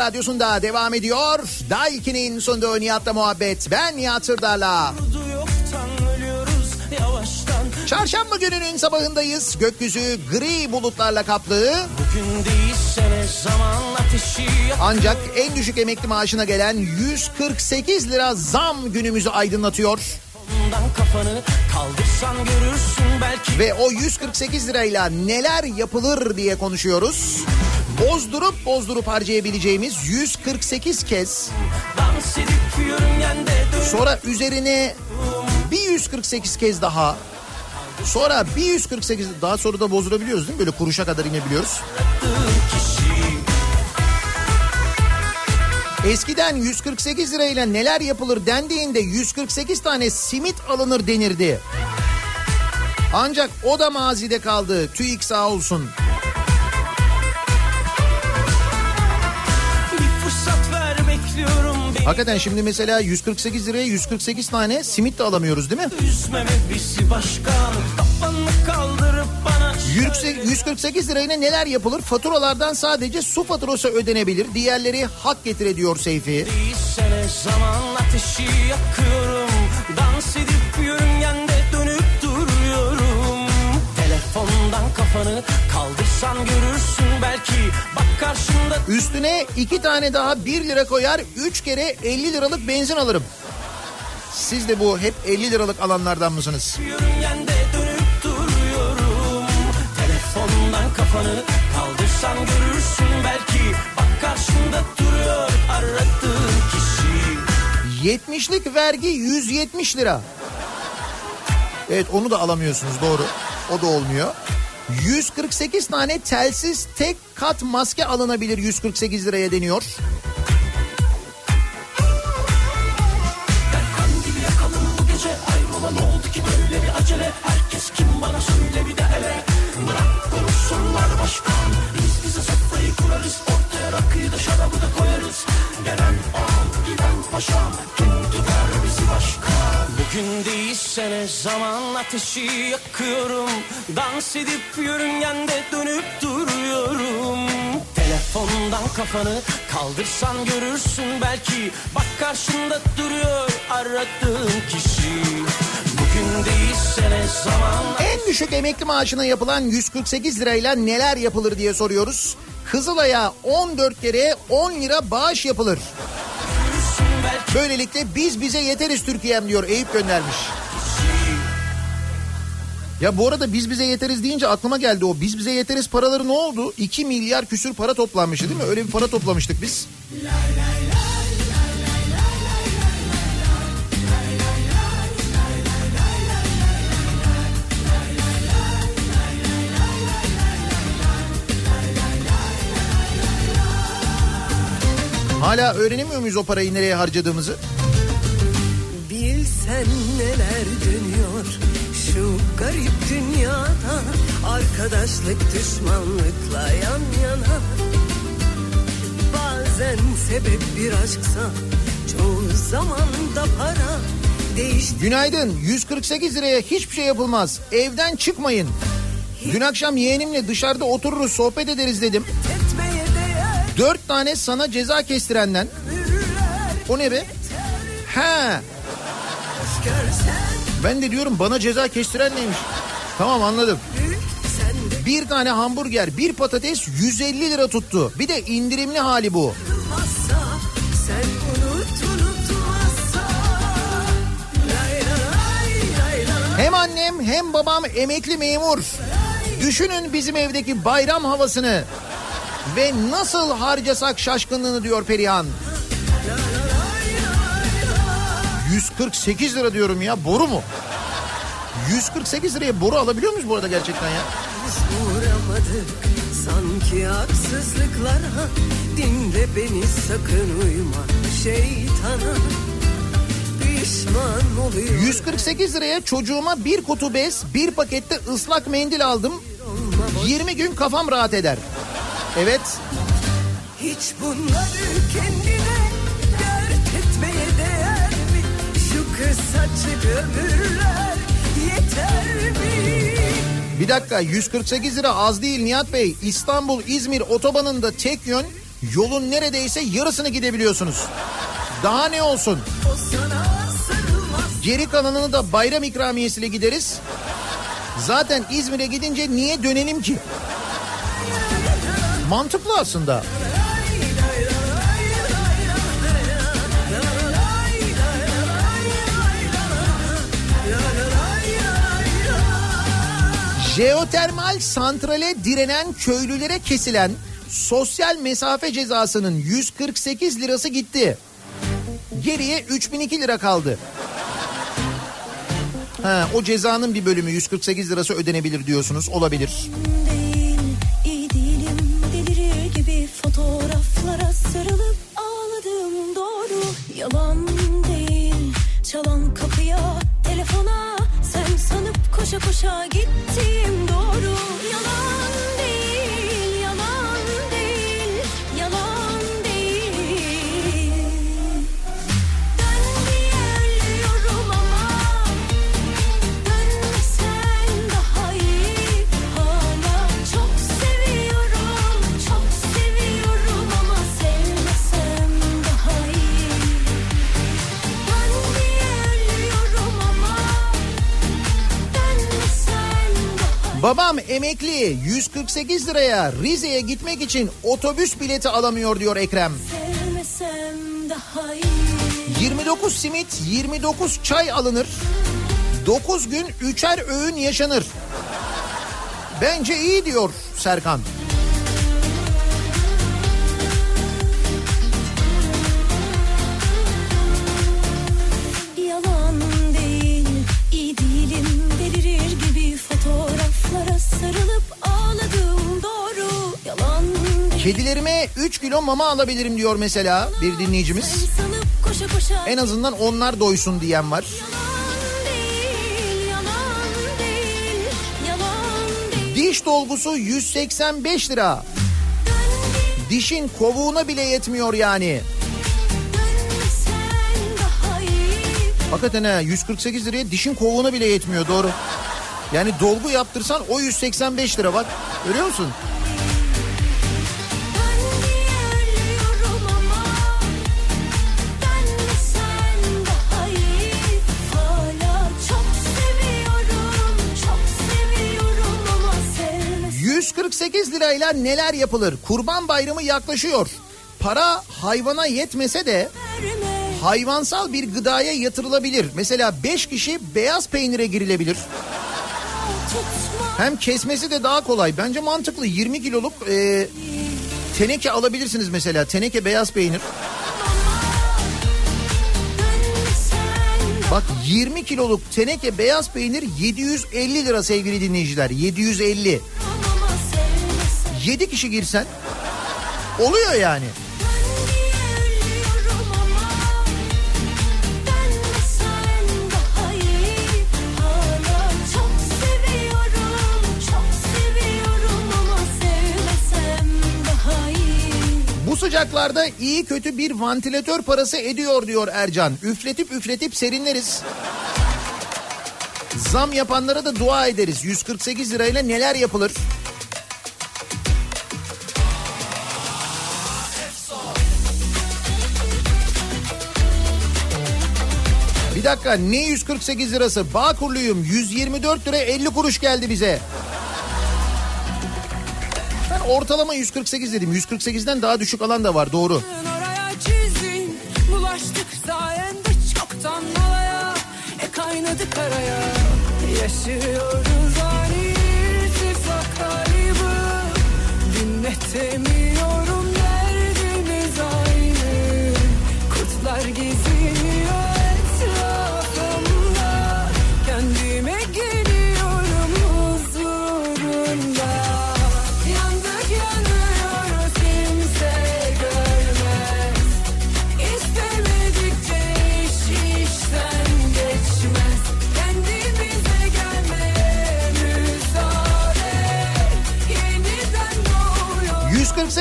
Radyosunda devam ediyor. Daiki'nin sunduğu Nihat'la muhabbet. Ben Nihat Sırdar'la. Çarşamba gününün sabahındayız. Gökyüzü gri bulutlarla kaplı. Ancak en düşük emekli maaşına gelen 148 lira zam günümüzü aydınlatıyor. Ve o 148 lirayla neler yapılır diye konuşuyoruz. Bozdurup bozdurup harcayabileceğimiz 148 kez sonra üzerine bir 148 kez daha sonra bir 148 daha sonra da bozdurabiliyoruz değil mi? Böyle kuruşa kadar inebiliyoruz. Eskiden 148 lirayla neler yapılır dendiğinde 148 tane simit alınır denirdi. Ancak o da mazide kaldı. TÜİK sağ olsun. Hakikaten şimdi mesela 148 liraya 148 tane simit de alamıyoruz değil mi? Yüksek- 148 lirayla neler yapılır? Faturalardan sadece su faturası ödenebilir. Diğerleri hak getire diyor Seyfi. Değilse ne zaman ateşi yakıyorum. Dans edip yörüngende dönüp duruyorum. Telefondan kafanı kaldırsan görürsün belki. Bak karşında Üstüne iki tane daha 1 lira koyar 3 kere 50 liralık benzin alırım. Siz de bu hep 50 liralık alanlardan mısınız? yörüngende dönüp duruyorum. Telefondan kafanı kaldırsan görürsün belki. Bak karşında duruyor aradığın kişi. 70'lik vergi 170 lira. Evet onu da alamıyorsunuz doğru. O da olmuyor. 148 tane telsiz tek kat maske alınabilir 148 liraya deniyor. Bugün değilse zaman ateşi yakıyorum Dans edip yörüngende dönüp duruyorum Telefondan kafanı kaldırsan görürsün belki Bak karşında duruyor aradığın kişi En düşük emekli maaşına yapılan 148 lirayla neler yapılır diye soruyoruz. Kızılay'a 14 kere 10 lira bağış yapılır. Böylelikle biz bize yeteriz Türkiye'm diyor Eyüp göndermiş. Ya bu arada biz bize yeteriz deyince aklıma geldi o biz bize yeteriz paraları ne oldu? 2 milyar küsür para toplanmıştı değil mi? Öyle bir para toplamıştık biz. Hala öğrenemiyor muyuz o parayı nereye harcadığımızı? Bilsen neler dönüyor şu garip dünyada Arkadaşlık düşmanlıkla yan yana Bazen sebep bir aşksa çoğu zaman da para Değişti Günaydın. 148 liraya hiçbir şey yapılmaz. Evden çıkmayın. Dün akşam yeğenimle dışarıda otururuz sohbet ederiz dedim. değer Dört tane sana ceza kestirenden. O ne be? Ha, ben de diyorum bana ceza kestiren neymiş? Tamam anladım. Bir tane hamburger, bir patates 150 lira tuttu. Bir de indirimli hali bu. Hem annem hem babam emekli memur. Düşünün bizim evdeki bayram havasını. Ve nasıl harcasak şaşkınlığını diyor Perihan. 148 lira diyorum ya boru mu? 148 liraya boru alabiliyor muyuz bu arada gerçekten ya? Sanki haksızlıklara Dinle beni sakın uyma şeytana Pişman oluyor 148 liraya çocuğuma bir kutu bez, bir pakette ıslak mendil aldım. 20 gün kafam rahat eder. Evet, Hiç bunları kendine dert etmeye değer mi? Şu kısacık ömürler yeter mi? bir dakika 148 lira az değil Nihat Bey. İstanbul İzmir otobanında tek yön yolun neredeyse yarısını gidebiliyorsunuz. Daha ne olsun? Geri kalanını da bayram ikramiyesiyle gideriz. Zaten İzmir'e gidince niye dönelim ki? Mantıklı aslında. Jeotermal santrale direnen köylülere kesilen sosyal mesafe cezasının 148 lirası gitti. Geriye 3002 lira kaldı. Ha, o cezanın bir bölümü 148 lirası ödenebilir diyorsunuz. Olabilir. değil, sarılıp ağladım doğru yalan değil. Çalan kapıya telefona sen sanıp koşa koşa gittim doğru yalan Babam emekli 148 liraya Rize'ye gitmek için otobüs bileti alamıyor diyor Ekrem. Sevmesem daha iyi 29 simit 29 çay alınır. 9 gün üçer öğün yaşanır. Bence iyi diyor Serkan. Yalan Kedilerime 3 kilo mama alabilirim diyor mesela bir dinleyicimiz. En azından onlar doysun diyen var. Diş dolgusu 185 lira. Dişin kovuğuna bile yetmiyor yani. Hakikaten ha 148 liraya dişin kovuğuna bile yetmiyor doğru. Yani dolgu yaptırsan o 185 lira bak. Görüyor musun? 148 lirayla neler yapılır? Kurban bayramı yaklaşıyor. Para hayvana yetmese de hayvansal bir gıdaya yatırılabilir. Mesela 5 kişi beyaz peynire girilebilir. Hem kesmesi de daha kolay. Bence mantıklı. 20 kiloluk e, teneke alabilirsiniz mesela. Teneke beyaz peynir. Bak 20 kiloluk teneke beyaz peynir 750 lira sevgili dinleyiciler. 750. ama sevmesen 7 kişi girsen oluyor yani. Sıcaklarda iyi kötü bir vantilatör parası ediyor diyor Ercan. Üfletip üfletip serinleriz. Zam yapanlara da dua ederiz. 148 lirayla neler yapılır? Bir dakika ne 148 lirası? Bağkurluyum 124 lira 50 kuruş geldi bize. Ben ortalama 148 dedim. 148'den daha düşük alan da var doğru. Bulaştık sayende çoktan alaya E kaynadı karaya Yaşıyoruz ani irtifak kaybı Dinletemiyorum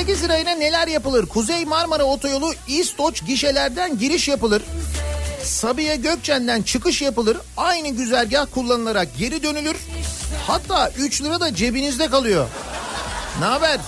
148 lirayla neler yapılır? Kuzey Marmara Otoyolu İstoç gişelerden giriş yapılır. Sabiha Gökçen'den çıkış yapılır. Aynı güzergah kullanılarak geri dönülür. Hatta 3 lira da cebinizde kalıyor. Ne haber?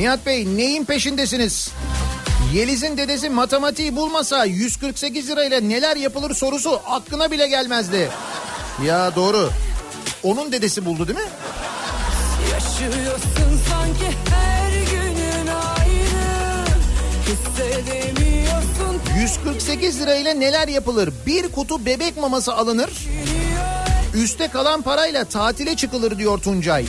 Nihat Bey neyin peşindesiniz? Yeliz'in dedesi matematiği bulmasa 148 lirayla neler yapılır sorusu aklına bile gelmezdi. Ya doğru. Onun dedesi buldu değil mi? Yaşıyorsun sanki her günün aynı Hissedemiyorsun 148 lirayla neler yapılır? Bir kutu bebek maması alınır. Üste kalan parayla tatile çıkılır diyor Tuncay.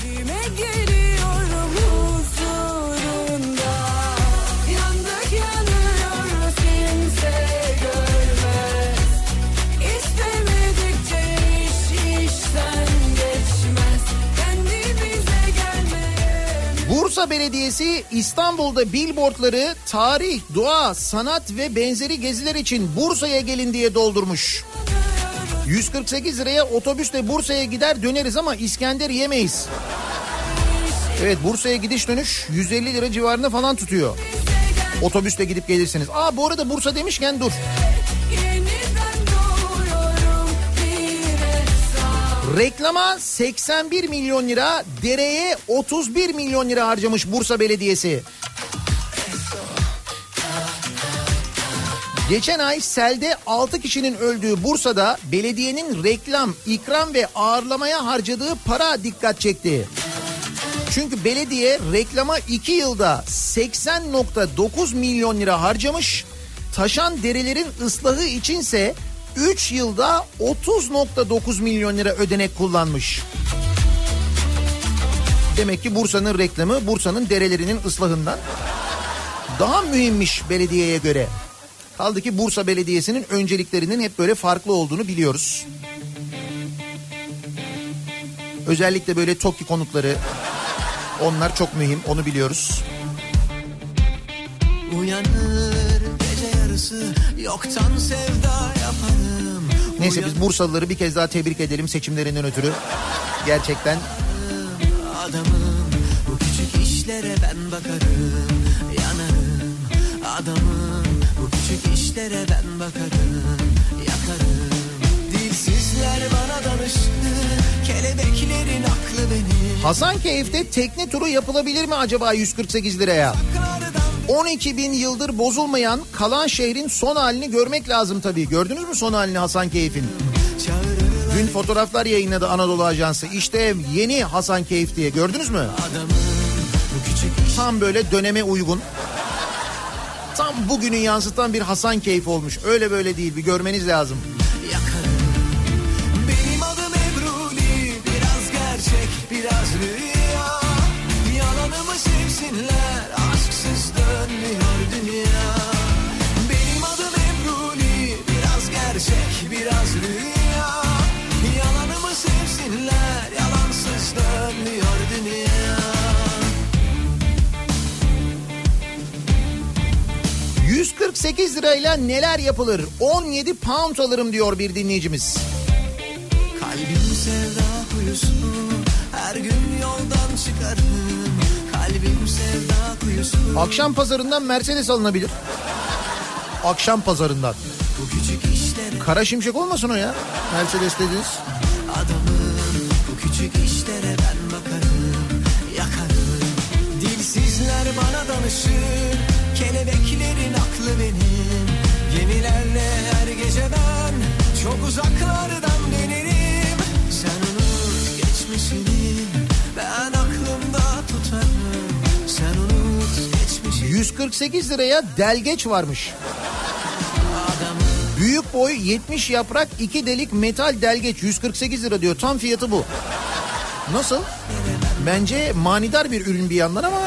Bursa Belediyesi İstanbul'da billboardları tarih, doğa, sanat ve benzeri geziler için Bursa'ya gelin diye doldurmuş. 148 liraya otobüsle Bursa'ya gider döneriz ama İskender yemeyiz. Evet Bursa'ya gidiş dönüş 150 lira civarında falan tutuyor. Otobüsle gidip gelirsiniz. Aa bu arada Bursa demişken dur. Reklama 81 milyon lira, dereye 31 milyon lira harcamış Bursa Belediyesi. Geçen ay selde 6 kişinin öldüğü Bursa'da belediyenin reklam, ikram ve ağırlamaya harcadığı para dikkat çekti. Çünkü belediye reklama 2 yılda 80.9 milyon lira harcamış. Taşan derelerin ıslahı içinse 3 yılda 30.9 milyon lira ödenek kullanmış. Demek ki Bursa'nın reklamı Bursa'nın derelerinin ıslahından daha mühimmiş belediyeye göre. Kaldı ki Bursa Belediyesi'nin önceliklerinin hep böyle farklı olduğunu biliyoruz. Özellikle böyle TOKİ konutları onlar çok mühim onu biliyoruz. Uyanır gece yarısı yoktan sevda yaparım Neyse biz Bursalıları bir kez daha tebrik edelim seçimlerinden ötürü. Gerçekten. Adamım bu küçük işlere ben bakarım. Yanarım. Adamım bu küçük işlere ben bakarım. Yakarım. Dilsizler bana danıştı. Kelebeklerin aklı benim. Hasankeyf'te tekne turu yapılabilir mi acaba 148 liraya? 12 bin yıldır bozulmayan kalan şehrin son halini görmek lazım tabii. Gördünüz mü son halini Hasankeyf'in? Dün fotoğraflar yayınladı Anadolu Ajansı. İşte yeni Hasankeyf diye gördünüz mü? Tam böyle döneme uygun. Tam bugünü yansıtan bir Hasankeyf olmuş. Öyle böyle değil bir görmeniz lazım. 148 lirayla neler yapılır? 17 pound alırım diyor bir dinleyicimiz. Kalbim sevda kuyusu Her gün yoldan çıkarım Kalbim sevda kuyusu Akşam pazarından Mercedes alınabilir. Akşam pazarından. Bu küçük işlere Kara şimşek olmasın o ya. Mercedes dediniz. adamım Bu küçük işlere ben bakarım Yakarım Dilsizler bana danışır Kelebeklerin aklı benim Gemilerle her gece ben Çok uzaklardan dönerim Sen unut geçmişini Ben aklımda tutarım Sen unut geçmişini 148 liraya delgeç varmış. Büyük boy 70 yaprak 2 delik metal delgeç 148 lira diyor. Tam fiyatı bu. Nasıl? Bence manidar bir ürün bir yandan ama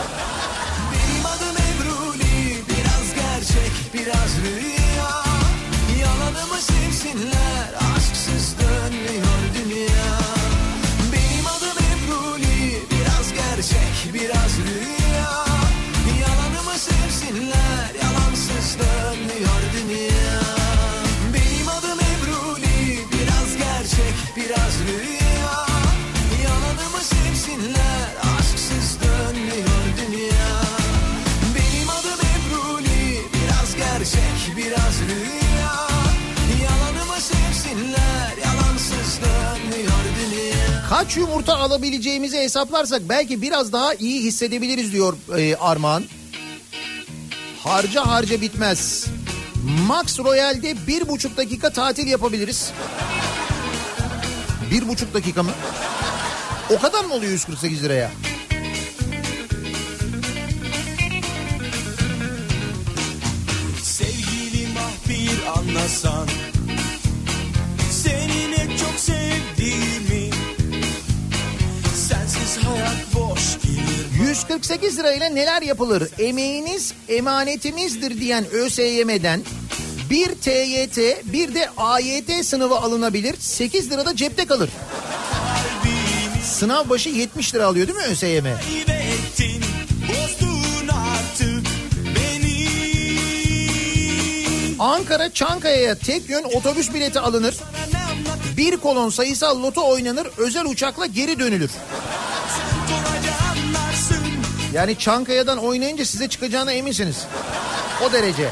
kaç yumurta alabileceğimizi hesaplarsak belki biraz daha iyi hissedebiliriz diyor e, Armağan. Harca harca bitmez. Max Royal'de bir buçuk dakika tatil yapabiliriz. Bir buçuk dakika mı? O kadar mı oluyor 148 liraya? Sevgilim ah bir anlasan 148 lirayla neler yapılır? Emeğiniz emanetimizdir diyen ÖSYM'den bir TYT bir de AYT sınavı alınabilir. 8 lirada cepte kalır. Sınav başı 70 lira alıyor değil mi ÖSYM? Kaybettin Ankara Çankaya'ya tek yön otobüs bileti alınır. Bir kolon sayısal loto oynanır. Özel uçakla geri dönülür. Yani Çankaya'dan oynayınca size çıkacağına eminsiniz. O derece.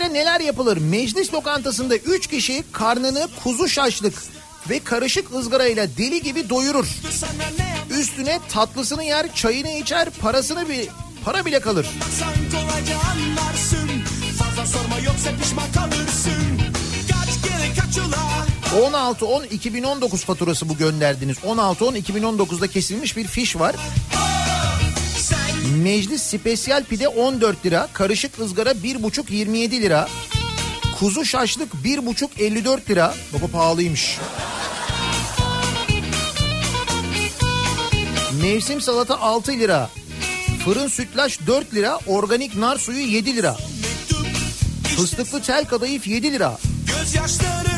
Dama çıkınca Hiç mi siz 148 148 lirayla neler yapılır? Meclis lokantasında 3 kişi karnını kuzu şaşlık ve karışık ızgarayla deli gibi doyurur. Üstüne tatlısını yer, çayını içer, parasını bir para bile kalır. Fazla sorma yoksa pişman kalırsın Kaç kere kaç ula 16 10 2019 faturası bu gönderdiniz. 16 10 2019'da kesilmiş bir fiş var. Meclis spesiyal pide 14 lira, karışık ızgara 1,5 27 lira. Kuzu şaşlık 1,5 54 lira. Baba pahalıymış. Mevsim salata 6 lira. Fırın sütlaç 4 lira, organik nar suyu 7 lira. Fıstıklı tel kadayıf 7 lira. Gözyaşların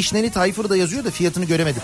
Vişneli Tayfır da yazıyor da fiyatını göremedim.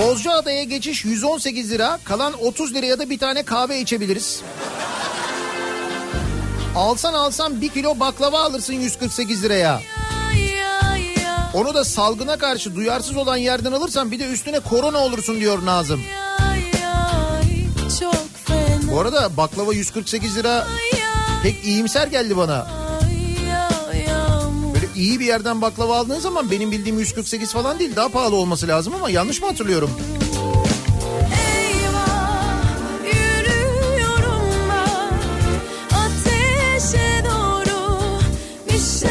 Bozcaada'ya geçiş 118 lira. Kalan 30 liraya da bir tane kahve içebiliriz. Alsan alsan bir kilo baklava alırsın 148 liraya. Ya, ya, Onu da salgına karşı duyarsız olan yerden alırsan bir de üstüne korona olursun diyor Nazım. Bu arada baklava 148 lira pek iyimser geldi bana. İyi bir yerden baklava aldığın zaman benim bildiğim 148 falan değil daha pahalı olması lazım ama yanlış mı hatırlıyorum? Şey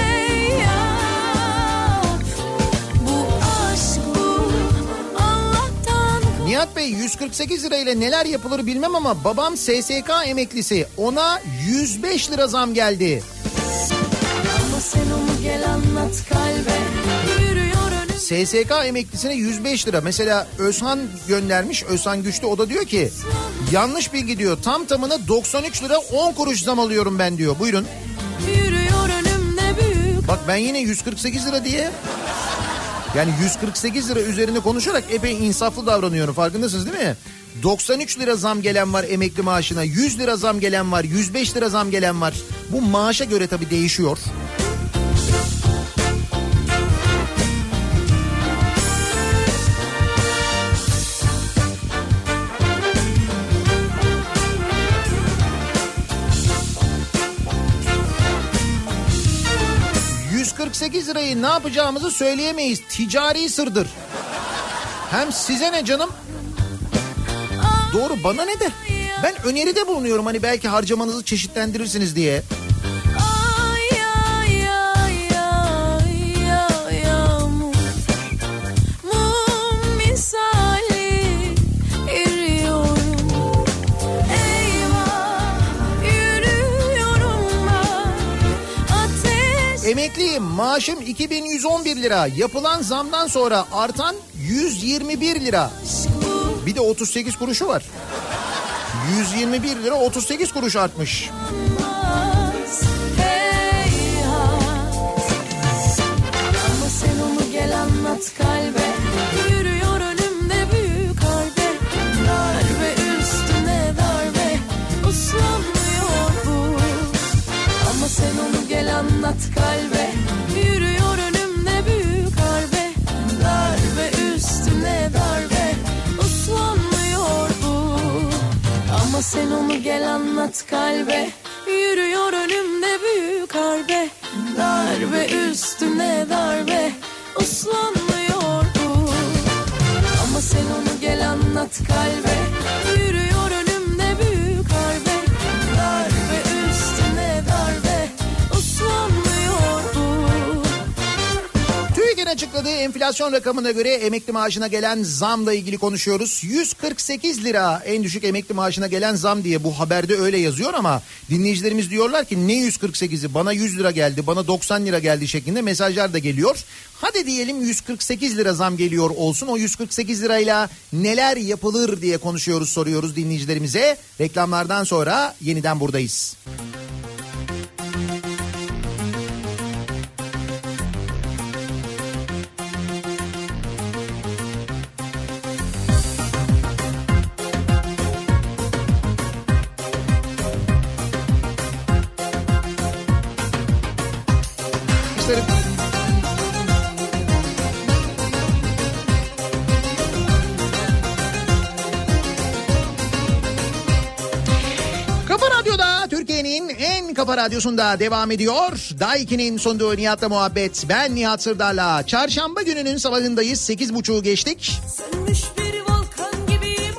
Nihat Bey 148 lirayla neler yapılır bilmem ama babam SSK emeklisi ona 105 lira zam geldi. SSK emeklisine 105 lira. Mesela Özhan göndermiş. Özhan Güçlü o da diyor ki yanlış bilgi diyor. Tam tamına 93 lira 10 kuruş zam alıyorum ben diyor. Buyurun. Bak ben yine 148 lira diye yani 148 lira üzerine konuşarak epey insaflı davranıyorum. Farkındasınız değil mi? 93 lira zam gelen var emekli maaşına. 100 lira zam gelen var. 105 lira zam gelen var. Bu maaşa göre tabii değişiyor. ...148 lirayı ne yapacağımızı söyleyemeyiz. Ticari sırdır. Hem size ne canım? Doğru bana ne de? Ben öneride bulunuyorum hani belki harcamanızı çeşitlendirirsiniz diye. Emekliyim maaşım 2111 lira. Yapılan zamdan sonra artan 121 lira. Bir de 38 kuruşu var. 121 lira 38 kuruş artmış. Anlat kalbe. Yürüyor önümde büyük harbe. Darbe üstüne darbe. Uslanmıyor bu. Ama sen onu gel anlat kalbe. Yürüyor önümde büyük harbe. Darbe üstüne darbe. Uslanmıyor bu. Ama sen onu gel anlat kalbe. Yürüyor açıkladığı enflasyon rakamına göre emekli maaşına gelen zamla ilgili konuşuyoruz. 148 lira en düşük emekli maaşına gelen zam diye bu haberde öyle yazıyor ama dinleyicilerimiz diyorlar ki ne 148'i bana 100 lira geldi bana 90 lira geldi şeklinde mesajlar da geliyor. Hadi diyelim 148 lira zam geliyor olsun o 148 lirayla neler yapılır diye konuşuyoruz soruyoruz dinleyicilerimize. Reklamlardan sonra yeniden buradayız. Kafa radyosunda devam ediyor. Daiki'nin sunduğu Nihat'la muhabbet. Ben Nihat Sırdar'la. Çarşamba gününün sabahındayız. 8.30'u geçtik.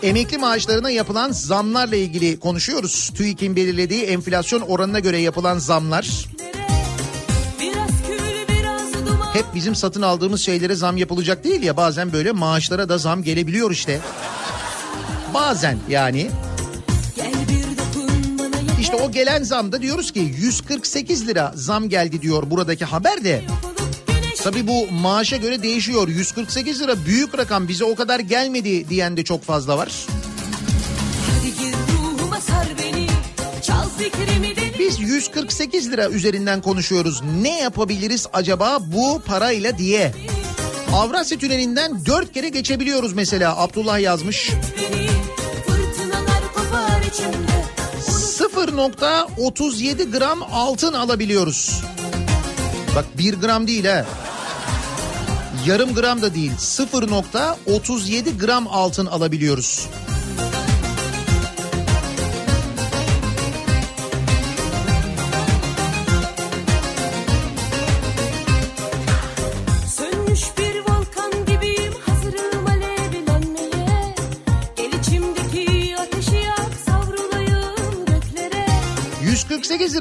Emekli maaşlarına yapılan zamlarla ilgili konuşuyoruz. TÜİK'in belirlediği enflasyon oranına göre yapılan zamlar. Biraz kül biraz duman Hep bizim satın aldığımız şeylere zam yapılacak değil ya. Bazen böyle maaşlara da zam gelebiliyor işte. Bazen yani. Gel İşte o gelen zamda diyoruz ki 148 lira zam geldi diyor buradaki haber de. Tabii bu maaşa göre değişiyor. 148 lira büyük rakam bize o kadar gelmedi diyen de çok fazla var. Biz 148 lira üzerinden konuşuyoruz. Ne yapabiliriz acaba bu parayla diye. Avrasya Tüneli'nden 4 kere geçebiliyoruz mesela Abdullah yazmış. beni 0.37 gram altın alabiliyoruz. Bak 1 gram değil ha. Yarım gram da değil 0.37 gram altın alabiliyoruz.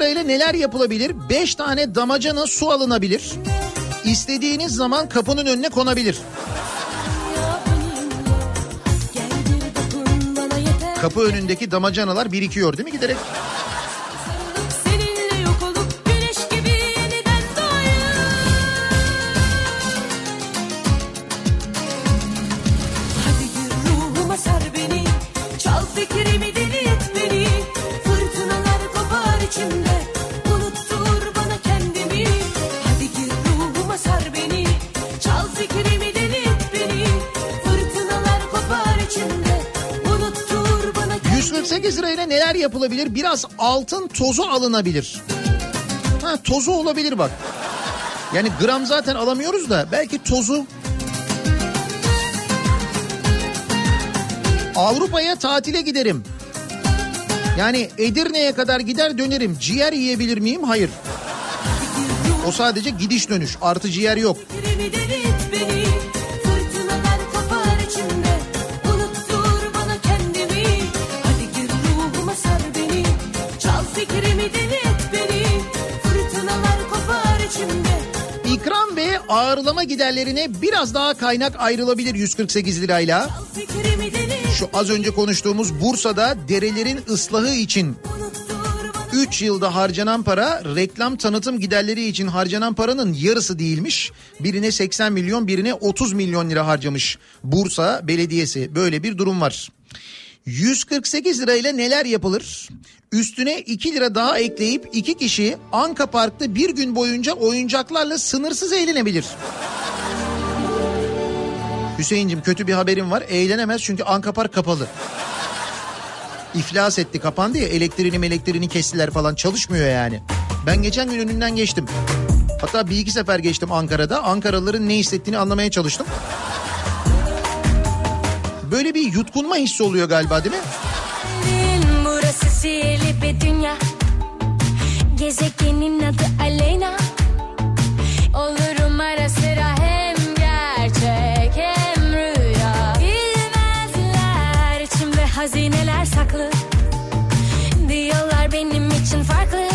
148 lirayla neler yapılabilir? 5 tane damacana su alınabilir. İstediğiniz zaman kapının önüne konabilir. Kapı önündeki damacanalar birikiyor değil mi giderek? Yapılabilir? Biraz altın tozu alınabilir. Ha tozu olabilir bak. Yani gram zaten alamıyoruz da belki tozu Avrupa'ya tatile giderim. Yani Edirne'ye kadar gider dönerim. Ciğer yiyebilir miyim? Hayır. O sadece gidiş dönüş. Artı ciğer yok. Ağırlama giderlerine biraz daha kaynak ayrılabilir 148 lirayla. Şu az önce konuştuğumuz Bursa'da derelerin ıslahı için Unuttur bana 3 yılda harcanan para reklam tanıtım giderleri için harcanan paranın yarısı değilmiş. Birine 80 milyon birine 30 milyon lira harcamış Bursa Belediyesi. Böyle bir durum var. 148 lirayla neler yapılır? Üstüne 2 lira daha ekleyip iki kişi Anka Park'ta bir gün boyunca oyuncaklarla sınırsız eğlenebilir. Hüseyin'cim kötü bir haberim var. Eğlenemez çünkü Anka Park kapalı. İflas etti kapandı ya elektriğini elektriğini kestiler falan çalışmıyor yani. Ben geçen gün önünden geçtim. Hatta bir iki sefer geçtim Ankara'da. Ankaralıların ne hissettiğini anlamaya çalıştım. Böyle bir yutkunma hissi oluyor galiba değil mi? Burası sihirli bir dünya. Gezegenin adı Aleyna. Olurum ara sıra hem gerçek hem rüya. Bilmezler içimde hazineler saklı. Diyorlar benim için farklı.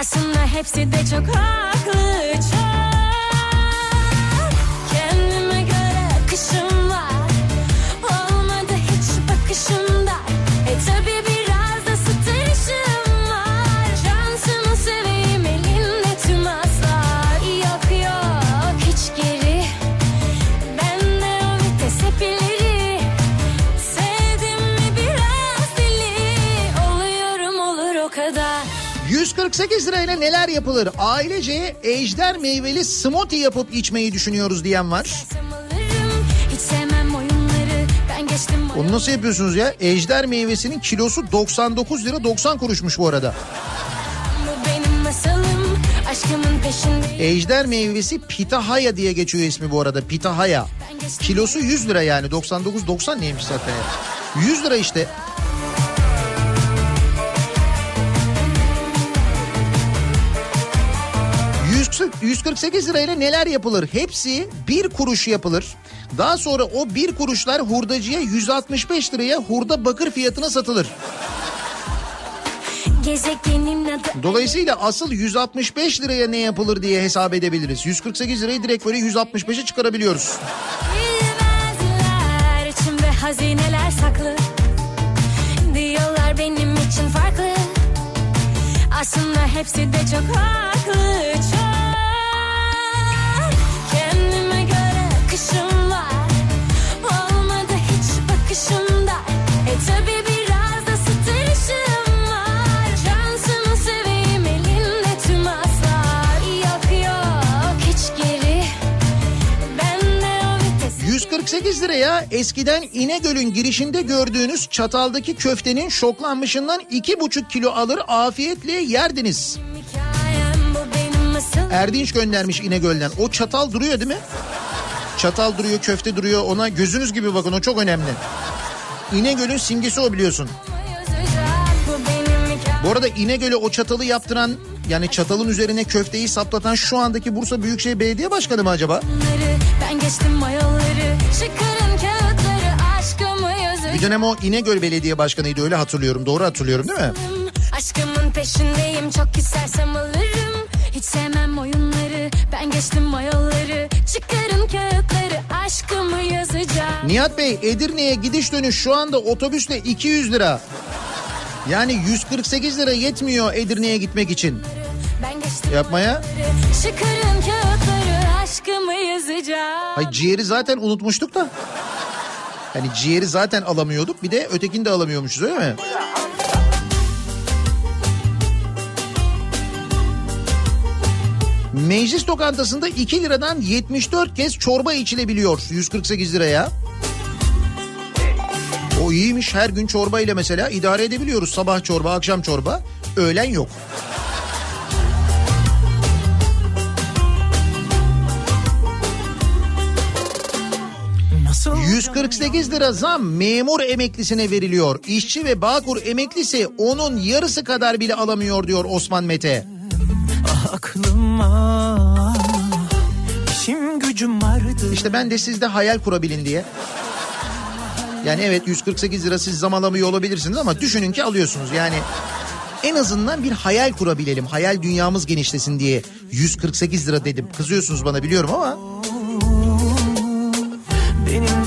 Aslında hepsi de çok haklı. Çok 148 lirayla neler yapılır? Ailece ejder meyveli smoothie yapıp içmeyi düşünüyoruz diyen var. Onu nasıl yapıyorsunuz ya? Ejder meyvesinin kilosu 99 lira 90 kuruşmuş bu arada. Ejder meyvesi pitahaya diye geçiyor ismi bu arada. Pitahaya. Kilosu 100 lira yani. 99 90 neymiş zaten ya. 100 lira işte. 148 lirayla neler yapılır? Hepsi bir kuruş yapılır. Daha sonra o bir kuruşlar hurdacıya 165 liraya hurda bakır fiyatına satılır. Dolayısıyla asıl 165 liraya ne yapılır diye hesap edebiliriz. 148 lirayı direkt böyle 165'e çıkarabiliyoruz. Bilmezler içimde hazineler saklı Diyorlar benim için farklı Aslında hepsi de çok haklı Çok göre akışım var. Olmadı hiç bakışımda. E tabi biraz da stresim var. Şansını seveyim elinde tüm aslar. Yok yok hiç geri. Bende o vites. 148 liraya eskiden İnegöl'ün girişinde gördüğünüz çataldaki köftenin şoklanmışından 2,5 kilo alır afiyetle yerdiniz. Hikayem bu benim masalım Erdinç göndermiş İnegöl'den. O çatal duruyor değil mi? Çatal duruyor, köfte duruyor. Ona gözünüz gibi bakın o çok önemli. İnegöl'ün simgesi o biliyorsun. bu arada İnegöl'e o çatalı yaptıran yani çatalın üzerine köfteyi saplatan şu andaki Bursa Büyükşehir Belediye Başkanı mı acaba? Ben geçtim mayolları Çıkarın kağıtları aşkımı Bir dönem o İnegöl Belediye Başkanı'ydı öyle hatırlıyorum. Doğru hatırlıyorum değil mi? Aşkımın peşindeyim çok istersem alırım Hiç sevmem oyunları Ben geçtim mayolları Çıkarın kağıtları aşkımı yazacağım Nihat Bey Edirne'ye gidiş dönüş şu anda otobüsle 200 lira. Yani 148 lira yetmiyor Edirne'ye gitmek için. Yapmaya. Çıkarın kağıtları aşkımı yazacağım Hay ciğeri zaten unutmuştuk da. Hani ciğeri zaten alamıyorduk bir de ötekini de alamıyormuşuz öyle mi? Meclis lokantasında 2 liradan 74 kez çorba içilebiliyor 148 liraya. O iyiymiş her gün çorba ile mesela idare edebiliyoruz. Sabah çorba, akşam çorba, öğlen yok. Nasıl 148 lira zam memur emeklisine veriliyor. İşçi ve Bağkur emeklisi onun yarısı kadar bile alamıyor diyor Osman Mete. Aklıma İşim gücüm vardı İşte ben de sizde hayal kurabilin diye. Yani evet 148 lira siz zam alamıyor olabilirsiniz ama düşünün ki alıyorsunuz. Yani en azından bir hayal kurabilelim. Hayal dünyamız genişlesin diye 148 lira dedim. Kızıyorsunuz bana biliyorum ama Benim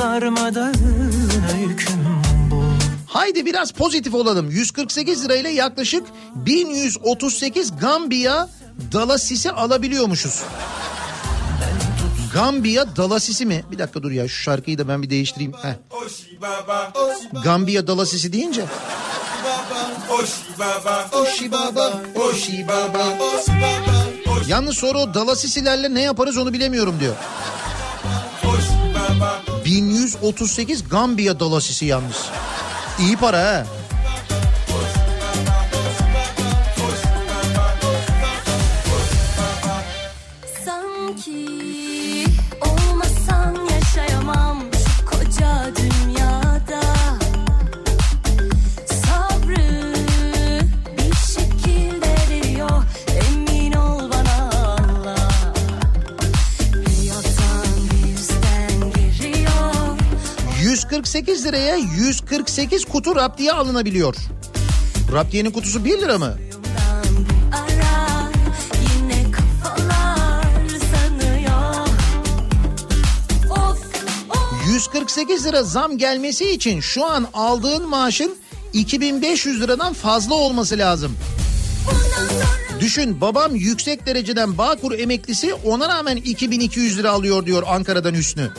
bu haydi biraz pozitif olalım. 148 lirayla yaklaşık 1138 Gambiya dalasisi alabiliyormuşuz. Gambiya dalasisi mi? Bir dakika dur ya şu şarkıyı da ben bir değiştireyim. Heh. Gambiya dalasisi deyince. Yalnız sonra o dalasisilerle ne yaparız onu bilemiyorum diyor. oshi baba. 1138 Gambiya dalasisi yalnız. İyi para ha. 148 liraya 148 kutu raptiye alınabiliyor. Raptiyenin kutusu 1 lira mı? ara yine kafalar sanıyor Of of 148 lira zam gelmesi için şu an aldığın maaşın 2500 liradan fazla olması lazım. Düşün babam yüksek dereceden Bağkur emeklisi ona rağmen 2200 lira alıyor diyor Ankara'dan Hüsnü.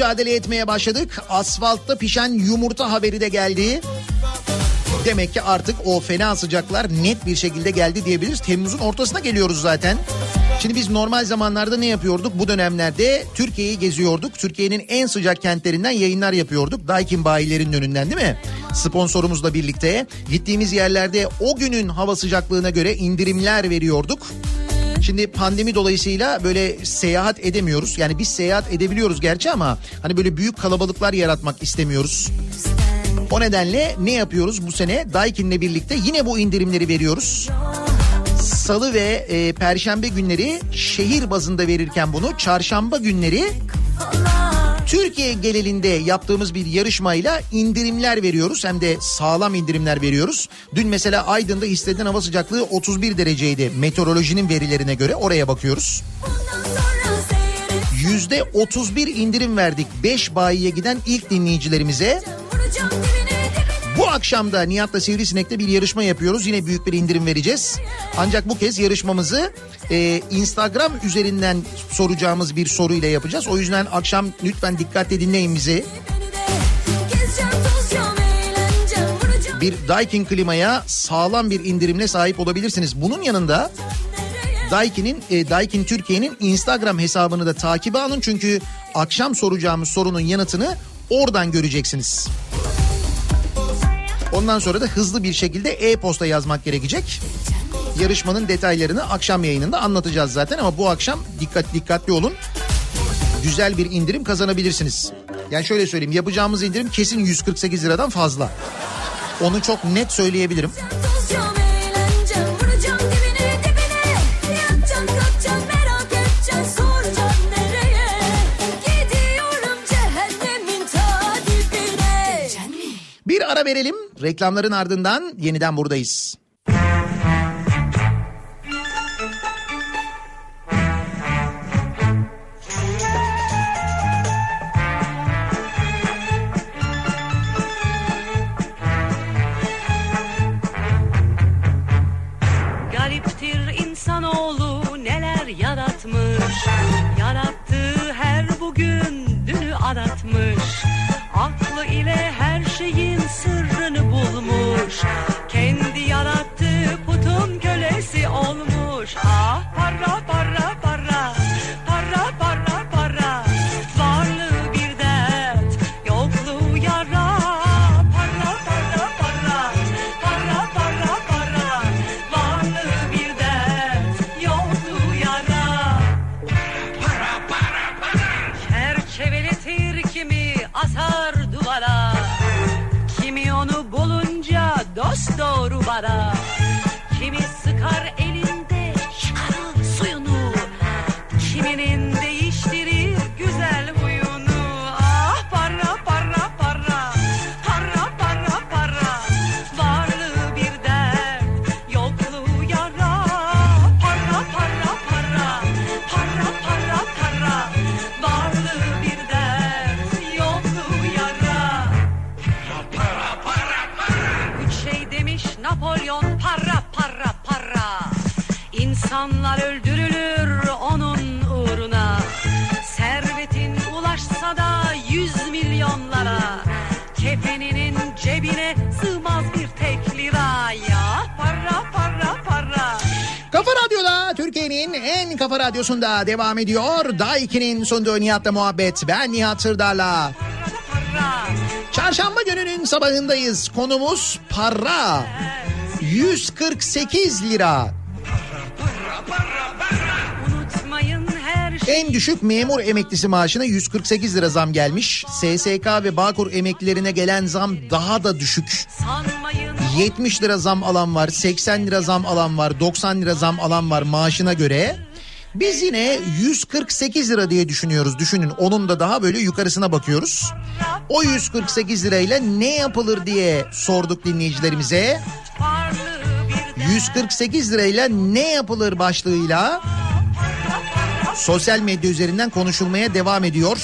Mücadele etmeye başladık. Asfaltta pişen yumurta haberi de geldi. Demek ki artık o fena sıcaklar net bir şekilde geldi diyebiliriz. Temmuz'un ortasına geliyoruz zaten. Şimdi biz normal zamanlarda ne yapıyorduk? Bu dönemlerde Türkiye'yi geziyorduk. Türkiye'nin en sıcak kentlerinden yayınlar yapıyorduk. Daikin bayilerinin önünden değil mi? Sponsorumuzla birlikte gittiğimiz yerlerde o günün hava sıcaklığına göre indirimler veriyorduk. Şimdi pandemi dolayısıyla böyle seyahat edemiyoruz. Yani biz seyahat edebiliyoruz gerçi ama hani böyle büyük kalabalıklar yaratmak istemiyoruz. O nedenle ne yapıyoruz bu sene? Daikin'le birlikte yine bu indirimleri veriyoruz. Salı ve e, perşembe günleri şehir bazında verirken bunu çarşamba günleri Türkiye genelinde yaptığımız bir yarışmayla indirimler veriyoruz. Hem de sağlam indirimler veriyoruz. Dün mesela Aydın'da hissedilen hava sıcaklığı 31 dereceydi. Meteorolojinin verilerine göre oraya bakıyoruz. Yüzde 31 indirim verdik 5 bayiye giden ilk dinleyicilerimize. Bu akşam da Nihat'la Sivrisinek'te bir yarışma yapıyoruz. Yine büyük bir indirim vereceğiz. Ancak bu kez yarışmamızı e, Instagram üzerinden soracağımız bir soruyla yapacağız. O yüzden akşam lütfen dikkatle dinleyin bizi. Bir Daikin klimaya sağlam bir indirimle sahip olabilirsiniz. Bunun yanında Daikin'in e, Daikin Türkiye'nin Instagram hesabını da takibe alın çünkü akşam soracağımız sorunun yanıtını oradan göreceksiniz. Ondan sonra da hızlı bir şekilde e-posta yazmak gerekecek. Yarışmanın detaylarını akşam yayınında anlatacağız zaten ama bu akşam dikkat dikkatli olun. Güzel bir indirim kazanabilirsiniz. Yani şöyle söyleyeyim yapacağımız indirim kesin 148 liradan fazla. Onu çok net söyleyebilirim. Ara verelim. Reklamların ardından yeniden buradayız. Gariptir insanoğlu neler yaratmış Yarattığı her bugün dünü aratmış Aklı ile her şeyin bulmuş Kendi yarattığı putun kölesi olmuş. Ah radyosunda devam ediyor. Daiki'nin sunduğu Nihat'la muhabbet. Ben Nihat Sırdar'la. Çarşamba gününün sabahındayız. Konumuz para. 148 lira. Şey En düşük memur emeklisi maaşına 148 lira zam gelmiş. SSK ve Bağkur emeklilerine gelen zam daha da düşük. sanmayın 70 lira zam alan var, 80 lira zam alan var, 90 lira zam alan var maaşına göre. Biz yine 148 lira diye düşünüyoruz. Düşünün onun da daha böyle yukarısına bakıyoruz. O 148 lirayla ne yapılır diye sorduk dinleyicilerimize. varlığı bir dert 148 lirayla ne yapılır başlığıyla sosyal medya üzerinden konuşulmaya devam ediyor.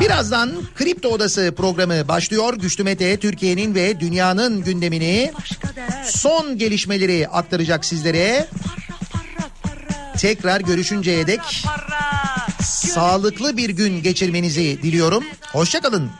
Birazdan Kripto Odası programı başlıyor. Güçlü Mete Türkiye'nin ve dünyanın gündemini son gelişmeleri aktaracak sizlere. Tekrar görüşünceye dek sağlıklı bir gün geçirmenizi diliyorum. Hoşçakalın.